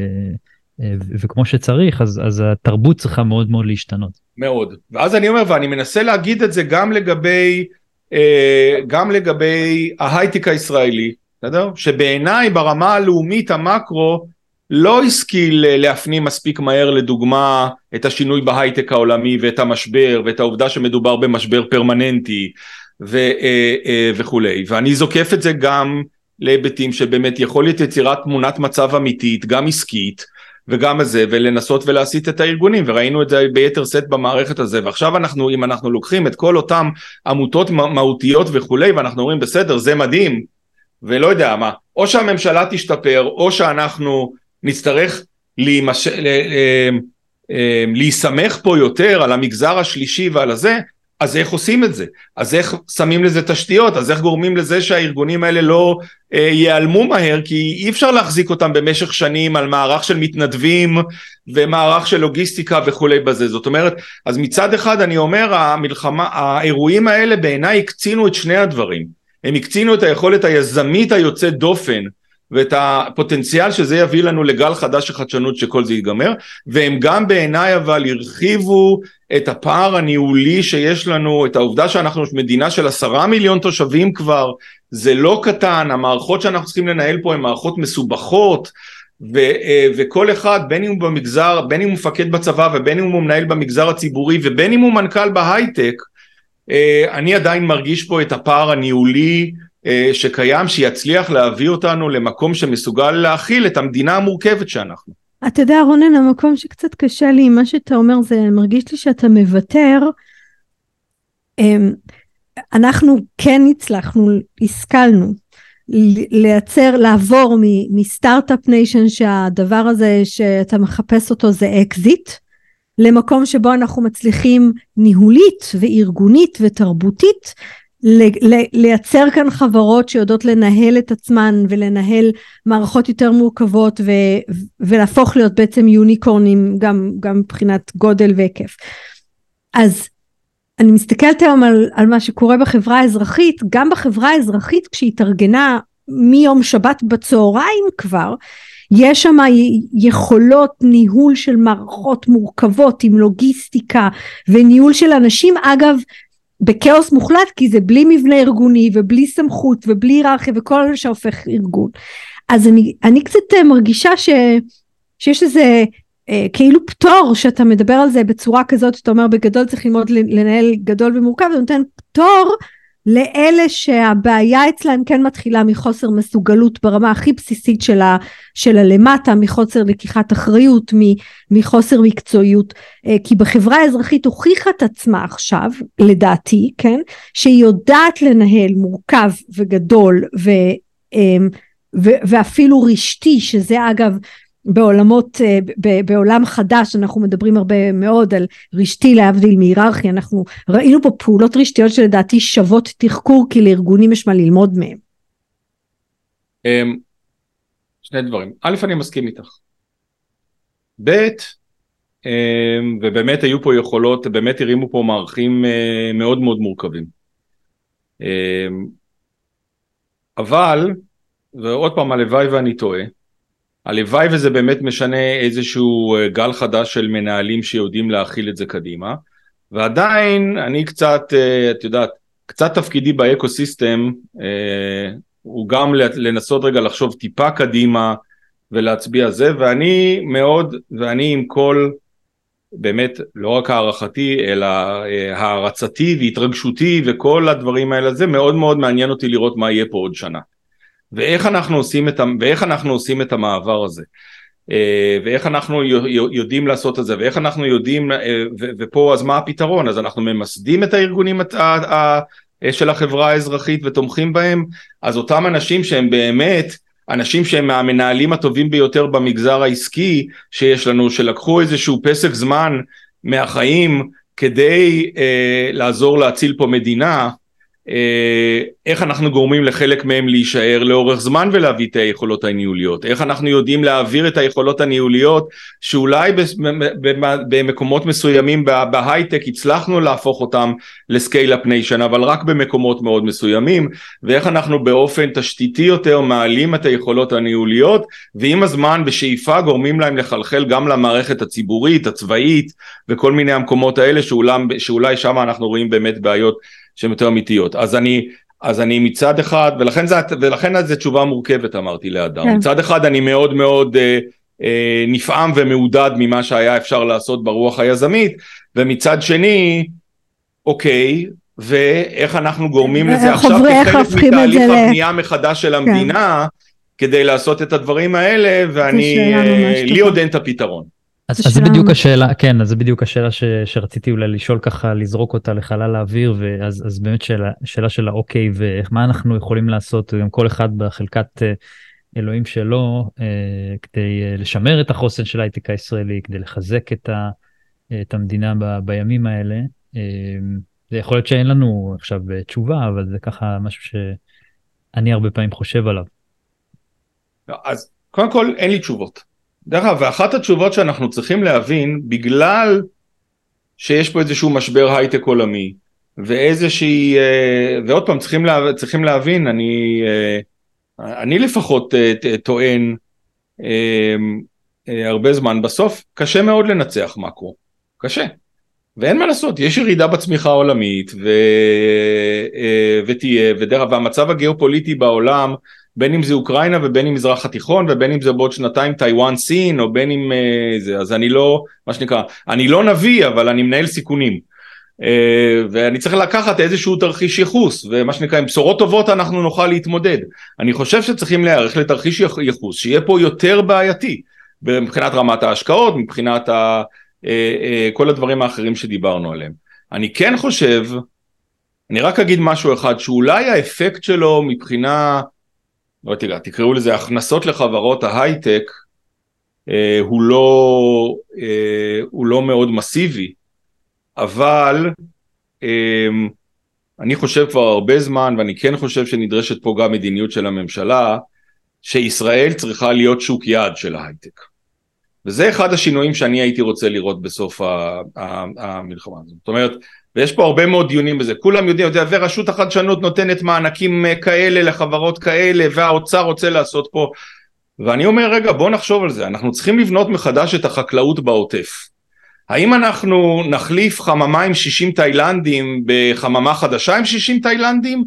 ו- וכמו שצריך אז אז התרבות צריכה מאוד מאוד להשתנות. מאוד. ואז אני אומר ואני מנסה להגיד את זה גם לגבי אה, גם לגבי ההייטק הישראלי בסדר? שבעיניי ברמה הלאומית המקרו לא השכיל להפנים מספיק מהר לדוגמה את השינוי בהייטק העולמי ואת המשבר ואת העובדה שמדובר במשבר פרמננטי ו, אה, אה, וכולי. ואני זוקף את זה גם להיבטים שבאמת יכול להיות יצירת תמונת מצב אמיתית גם עסקית וגם זה ולנסות ולהסיט את הארגונים וראינו את זה ביתר שאת במערכת הזה. ועכשיו אנחנו אם אנחנו לוקחים את כל אותם עמותות מהותיות וכולי ואנחנו אומרים בסדר זה מדהים. ולא יודע מה או שהממשלה תשתפר או שאנחנו נצטרך להימש... להיסמך פה יותר על המגזר השלישי ועל הזה, אז איך עושים את זה? אז איך שמים לזה תשתיות? אז איך גורמים לזה שהארגונים האלה לא אה, ייעלמו מהר? כי אי אפשר להחזיק אותם במשך שנים על מערך של מתנדבים ומערך של לוגיסטיקה וכולי בזה. זאת אומרת, אז מצד אחד אני אומר, המלחמה, האירועים האלה בעיניי הקצינו את שני הדברים. הם הקצינו את היכולת היזמית היוצאת דופן ואת הפוטנציאל שזה יביא לנו לגל חדש של חדשנות שכל זה ייגמר והם גם בעיניי אבל הרחיבו את הפער הניהולי שיש לנו את העובדה שאנחנו מדינה של עשרה מיליון תושבים כבר זה לא קטן המערכות שאנחנו צריכים לנהל פה הן מערכות מסובכות ו, אה, וכל אחד בין אם הוא במגזר בין אם הוא מפקד בצבא ובין אם הוא מנהל במגזר הציבורי ובין אם הוא מנכ"ל בהייטק אה, אני עדיין מרגיש פה את הפער הניהולי שקיים שיצליח להביא אותנו למקום שמסוגל להכיל את המדינה המורכבת שאנחנו. אתה יודע רונן המקום שקצת קשה לי מה שאתה אומר זה מרגיש לי שאתה מוותר. אמ, אנחנו כן הצלחנו השכלנו לייצר לעבור מ start-up nation שהדבר הזה שאתה מחפש אותו זה אקזיט למקום שבו אנחנו מצליחים ניהולית וארגונית ותרבותית לייצר כאן חברות שיודעות לנהל את עצמן ולנהל מערכות יותר מורכבות ו, ולהפוך להיות בעצם יוניקורנים גם, גם מבחינת גודל והיקף. אז אני מסתכלת היום על, על מה שקורה בחברה האזרחית, גם בחברה האזרחית כשהיא התארגנה מיום שבת בצהריים כבר, יש שם יכולות ניהול של מערכות מורכבות עם לוגיסטיקה וניהול של אנשים אגב בכאוס מוחלט כי זה בלי מבנה ארגוני ובלי סמכות ובלי היררכיה וכל זה שהופך ארגון. אז אני, אני קצת אה, מרגישה ש, שיש איזה אה, כאילו פטור שאתה מדבר על זה בצורה כזאת שאתה אומר בגדול צריך ללמוד לנהל גדול ומורכב, זה נותן פטור לאלה שהבעיה אצלהם כן מתחילה מחוסר מסוגלות ברמה הכי בסיסית של, ה, של הלמטה, מחוסר לקיחת אחריות, מחוסר מקצועיות, אה, כי בחברה האזרחית הוכיחה את עצמה עכשיו, לדעתי, כן, שהיא יודעת לנהל מורכב וגדול ו, אמ, ו, ואפילו רשתי, שזה אגב בעולמות, אה, בעולם חדש אנחנו מדברים הרבה מאוד על רשתי להבדיל מהיררכיה, אנחנו ראינו פה פעולות רשתיות שלדעתי שוות תחקור כי לארגונים יש מה ללמוד מהם. אמ, שני דברים, א' אני מסכים איתך, ב' אמ, ובאמת היו פה יכולות, באמת הרימו פה מערכים אה, מאוד מאוד מורכבים. אמ, אבל, ועוד פעם הלוואי ואני טועה, הלוואי וזה באמת משנה איזשהו אה, גל חדש של מנהלים שיודעים להכיל את זה קדימה. ועדיין אני קצת, אה, את יודעת, קצת תפקידי באקו סיסטם אה, הוא גם לנסות רגע לחשוב טיפה קדימה ולהצביע זה ואני מאוד, ואני עם כל באמת לא רק הערכתי אלא הערצתי והתרגשותי וכל הדברים האלה זה מאוד מאוד מעניין אותי לראות מה יהיה פה עוד שנה ואיך אנחנו עושים את, ואיך אנחנו עושים את המעבר הזה. אה, ואיך אנחנו יודעים לעשות את זה? ואיך אנחנו יודעים אה, ופה אז מה הפתרון? אז אנחנו ממסדים את הארגונים של החברה האזרחית ותומכים בהם. אז אותם אנשים שהם באמת אנשים שהם מהמנהלים הטובים ביותר במגזר העסקי שיש לנו שלקחו איזשהו פסק זמן מהחיים כדי אה, לעזור להציל פה מדינה אה, איך אנחנו גורמים לחלק מהם להישאר לאורך זמן ולהביא את היכולות הניהוליות, איך אנחנו יודעים להעביר את היכולות הניהוליות שאולי במקומות מסוימים בהייטק הצלחנו להפוך אותם ל scale-up nation אבל רק במקומות מאוד מסוימים ואיך אנחנו באופן תשתיתי יותר מעלים את היכולות הניהוליות ועם הזמן בשאיפה גורמים להם לחלחל גם למערכת הציבורית, הצבאית וכל מיני המקומות האלה שאולי, שאולי שם אנחנו רואים באמת בעיות שהן יותר אמיתיות. אז אני, אז אני מצד אחד, ולכן, זה, ולכן זו תשובה מורכבת אמרתי לאדם. כן. מצד אחד אני מאוד מאוד אה, אה, נפעם ומעודד ממה שהיה אפשר לעשות ברוח היזמית, ומצד שני, אוקיי, ואיך אנחנו גורמים לזה עכשיו כחלק מתהליך הבנייה מחדש של כן. המדינה, כן. כדי לעשות את הדברים האלה, ואני, אה, לי עוד אין את הפתרון. אז, אז זה בדיוק השאלה, כן, אז זה בדיוק השאלה ש, שרציתי אולי לשאול ככה, לזרוק אותה לחלל האוויר, ואז אז באמת שאלה, שאלה של האוקיי, ומה אנחנו יכולים לעשות, גם כל אחד בחלקת אה, אלוהים שלו, אה, כדי אה, לשמר את החוסן של ההייטק הישראלי, כדי לחזק את, ה, את המדינה ב, בימים האלה. זה יכול להיות שאין לנו עכשיו תשובה, אבל זה ככה משהו שאני הרבה פעמים חושב עליו. אז קודם כל אין לי תשובות. דרך אגב, ואחת התשובות שאנחנו צריכים להבין, בגלל שיש פה איזשהו משבר הייטק עולמי, ואיזושהי, אה, ועוד פעם צריכים, לה, צריכים להבין, אני, אה, אני לפחות אה, טוען הרבה זמן, בסוף קשה מאוד לנצח מקרו, קשה. ואין מה לעשות, יש ירידה בצמיחה העולמית ו... ותהיה, ודרך, והמצב הגיאופוליטי בעולם בין אם זה אוקראינה ובין אם מזרח התיכון ובין אם זה בעוד שנתיים טיוואן סין או בין אם uh, זה אז אני לא מה שנקרא אני לא נביא אבל אני מנהל סיכונים. uh, ואני צריך לקחת איזשהו תרחיש ייחוס ומה שנקרא עם בשורות טובות אנחנו נוכל להתמודד. אני חושב שצריכים להיערך לתרחיש ייחוס שיהיה פה יותר בעייתי מבחינת רמת ההשקעות מבחינת ה, uh, כל הדברים האחרים שדיברנו עליהם. אני כן חושב אני רק אגיד משהו אחד שאולי האפקט שלו מבחינה לא תראה, תקראו לזה הכנסות לחברות ההייטק, אה, הוא, לא, אה, הוא לא מאוד מסיבי, אבל אה, אני חושב כבר הרבה זמן, ואני כן חושב שנדרשת פה גם מדיניות של הממשלה, שישראל צריכה להיות שוק יעד של ההייטק. וזה אחד השינויים שאני הייתי רוצה לראות בסוף המלחמה הזאת. זאת אומרת, ויש פה הרבה מאוד דיונים בזה, כולם יודעים, יודע, ורשות החדשנות נותנת מענקים אה, כאלה לחברות כאלה, והאוצר רוצה לעשות פה, ואני אומר רגע בוא נחשוב על זה, אנחנו צריכים לבנות מחדש את החקלאות בעוטף. האם אנחנו נחליף חממה עם 60 תאילנדים בחממה חדשה עם 60 תאילנדים,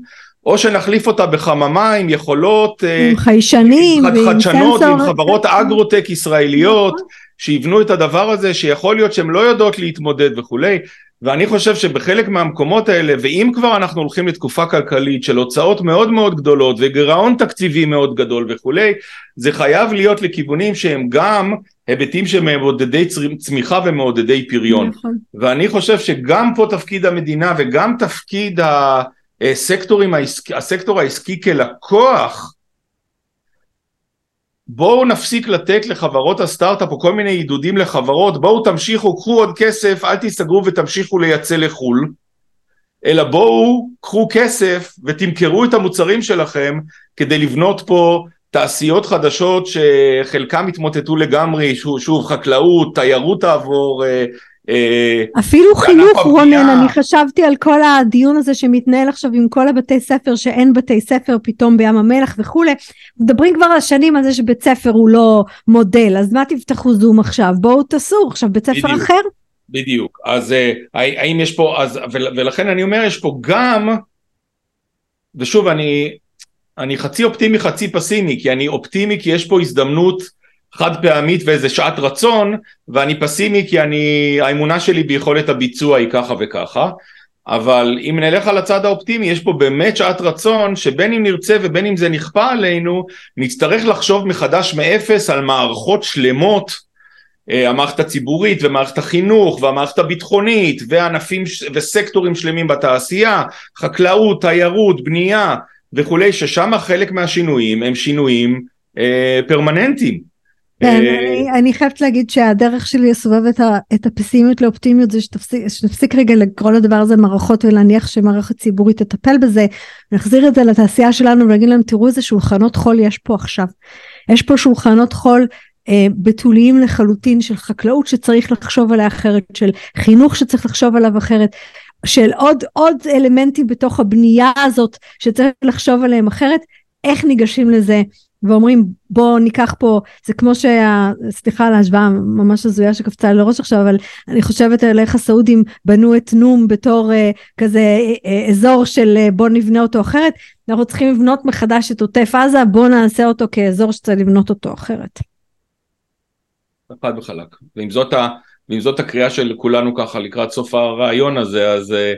או שנחליף אותה בחממה עם יכולות, אה, עם חיישנים, עם חדשנות. עם חברות אגרוטק ישראליות, נכון. שיבנו את הדבר הזה, שיכול להיות שהן לא יודעות להתמודד וכולי. ואני חושב שבחלק מהמקומות האלה, ואם כבר אנחנו הולכים לתקופה כלכלית של הוצאות מאוד מאוד גדולות וגירעון תקציבי מאוד גדול וכולי, זה חייב להיות לכיוונים שהם גם היבטים שמעודדי צר- צמיחה ומעודדי פריון. נכון. ואני חושב שגם פה תפקיד המדינה וגם תפקיד הסקטורים העסקי, הסקטור העסקי כלקוח, בואו נפסיק לתת לחברות הסטארט-אפ או כל מיני עידודים לחברות, בואו תמשיכו, קחו עוד כסף, אל תיסגרו ותמשיכו לייצא לחו"ל, אלא בואו קחו כסף ותמכרו את המוצרים שלכם כדי לבנות פה תעשיות חדשות שחלקם התמוטטו לגמרי, שוב, חקלאות, תיירות תעבור, אה, אה, אפילו בענף חינוך. רונן, אני חשבתי על כל הדיון הזה שמתנהל עכשיו עם כל הבתי ספר שאין בתי ספר פתאום בים המלח וכולי, מדברים כבר על שנים על זה שבית ספר הוא לא מודל, אז מה תפתחו זום עכשיו? בואו תעשו עכשיו בית ספר בדיוק. אחר? בדיוק, אז אה, האם יש פה, אז, ול- ולכן אני אומר, יש פה גם, ושוב, אני, אני חצי אופטימי חצי פסימי, כי אני אופטימי כי יש פה הזדמנות חד פעמית ואיזה שעת רצון, ואני פסימי כי אני, האמונה שלי ביכולת הביצוע היא ככה וככה, אבל אם נלך על הצד האופטימי, יש פה באמת שעת רצון, שבין אם נרצה ובין אם זה נכפה עלינו, נצטרך לחשוב מחדש מאפס על מערכות שלמות, אה, המערכת הציבורית ומערכת החינוך והמערכת הביטחונית וענפים וסקטורים שלמים בתעשייה, חקלאות, תיירות, בנייה וכולי, ששם חלק מהשינויים הם שינויים אה, פרמננטיים. כן, אה, אני, אני חייבת להגיד שהדרך שלי לסובב את, ה, את הפסימיות לאופטימיות זה שתפסיק, שנפסיק רגע לקרוא לדבר הזה מערכות ולהניח שמערכת ציבורית תטפל בזה, נחזיר את זה לתעשייה שלנו ולהגיד להם תראו איזה שולחנות חול יש פה עכשיו. יש פה שולחנות חול אה, בתוליים לחלוטין של חקלאות שצריך לחשוב עליה אחרת, של חינוך שצריך לחשוב עליו אחרת. של עוד עוד אלמנטים בתוך הבנייה הזאת שצריך לחשוב עליהם אחרת, איך ניגשים לזה ואומרים בוא ניקח פה זה כמו שה... סליחה על ההשוואה ממש הזויה שקפצה לי לראש עכשיו אבל אני חושבת על איך הסעודים בנו את נום בתור אה, כזה אה, אה, אזור של אה, בוא נבנה אותו אחרת אנחנו צריכים לבנות מחדש את עוטף עזה בוא נעשה אותו כאזור שצריך לבנות אותו אחרת. חד וחלק. ואם זאת, ה, ואם זאת הקריאה של כולנו ככה לקראת סוף הרעיון הזה, אז, אה,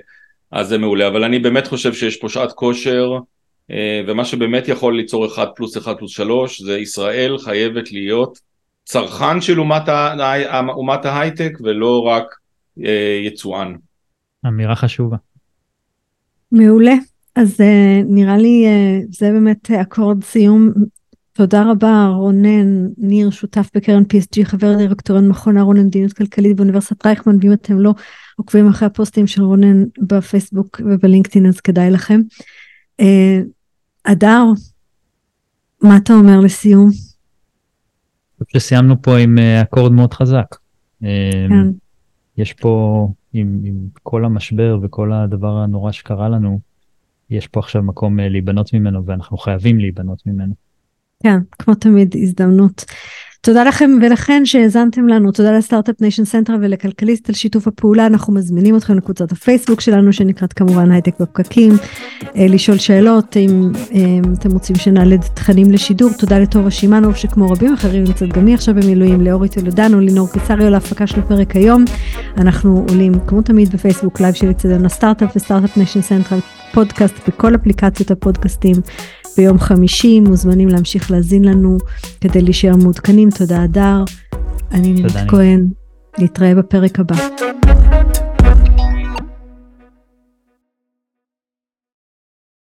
אז זה מעולה. אבל אני באמת חושב שיש פה שעת כושר, ומה שבאמת יכול ליצור 1 פלוס 1 פלוס 3, זה ישראל חייבת להיות צרכן של אומת, ה, אומת ההייטק, ולא רק אה, יצואן. אמירה חשובה. מעולה אז uh, נראה לי זה באמת אקורד סיום תודה רבה רונן ניר שותף בקרן PSG חבר דירקטוריון מכון אהרון למדיניות כלכלית באוניברסיטת רייכמן ואם אתם לא עוקבים אחרי הפוסטים של רונן בפייסבוק ובלינקדאין אז כדאי לכם. אדר מה אתה אומר לסיום? שסיימנו פה עם אה, אקורד מאוד חזק. כן. יש פה עם, עם כל המשבר וכל הדבר הנורא שקרה לנו, יש פה עכשיו מקום אה, להיבנות ממנו ואנחנו חייבים להיבנות ממנו. כן, כמו תמיד הזדמנות. תודה לכם ולכן שהאזנתם לנו, תודה ל Start-Up Nation Central ולכלכליסט על שיתוף הפעולה, אנחנו מזמינים אתכם לקבוצת הפייסבוק שלנו שנקראת כמובן הייטק בפקקים, אה, לשאול שאלות אם אה, אתם רוצים שנעלה תכנים לשידור, תודה לטובה שמאנוב שכמו רבים אחרים נמצאת גם היא עכשיו במילואים, לאורי טולדנו, לינור קיסריו להפקה של הפרק היום, אנחנו עולים כמו תמיד בפייסבוק לייב של אצטדיון הסטארט-אפ ו Start-Up Nation Central פודקאסט בכל אפליקציות הפודקאסטים. ביום חמישי, מוזמנים להמשיך להאזין לנו כדי להישאר מעודכנים. תודה אדר, אני נירית כהן, להתראה בפרק הבא.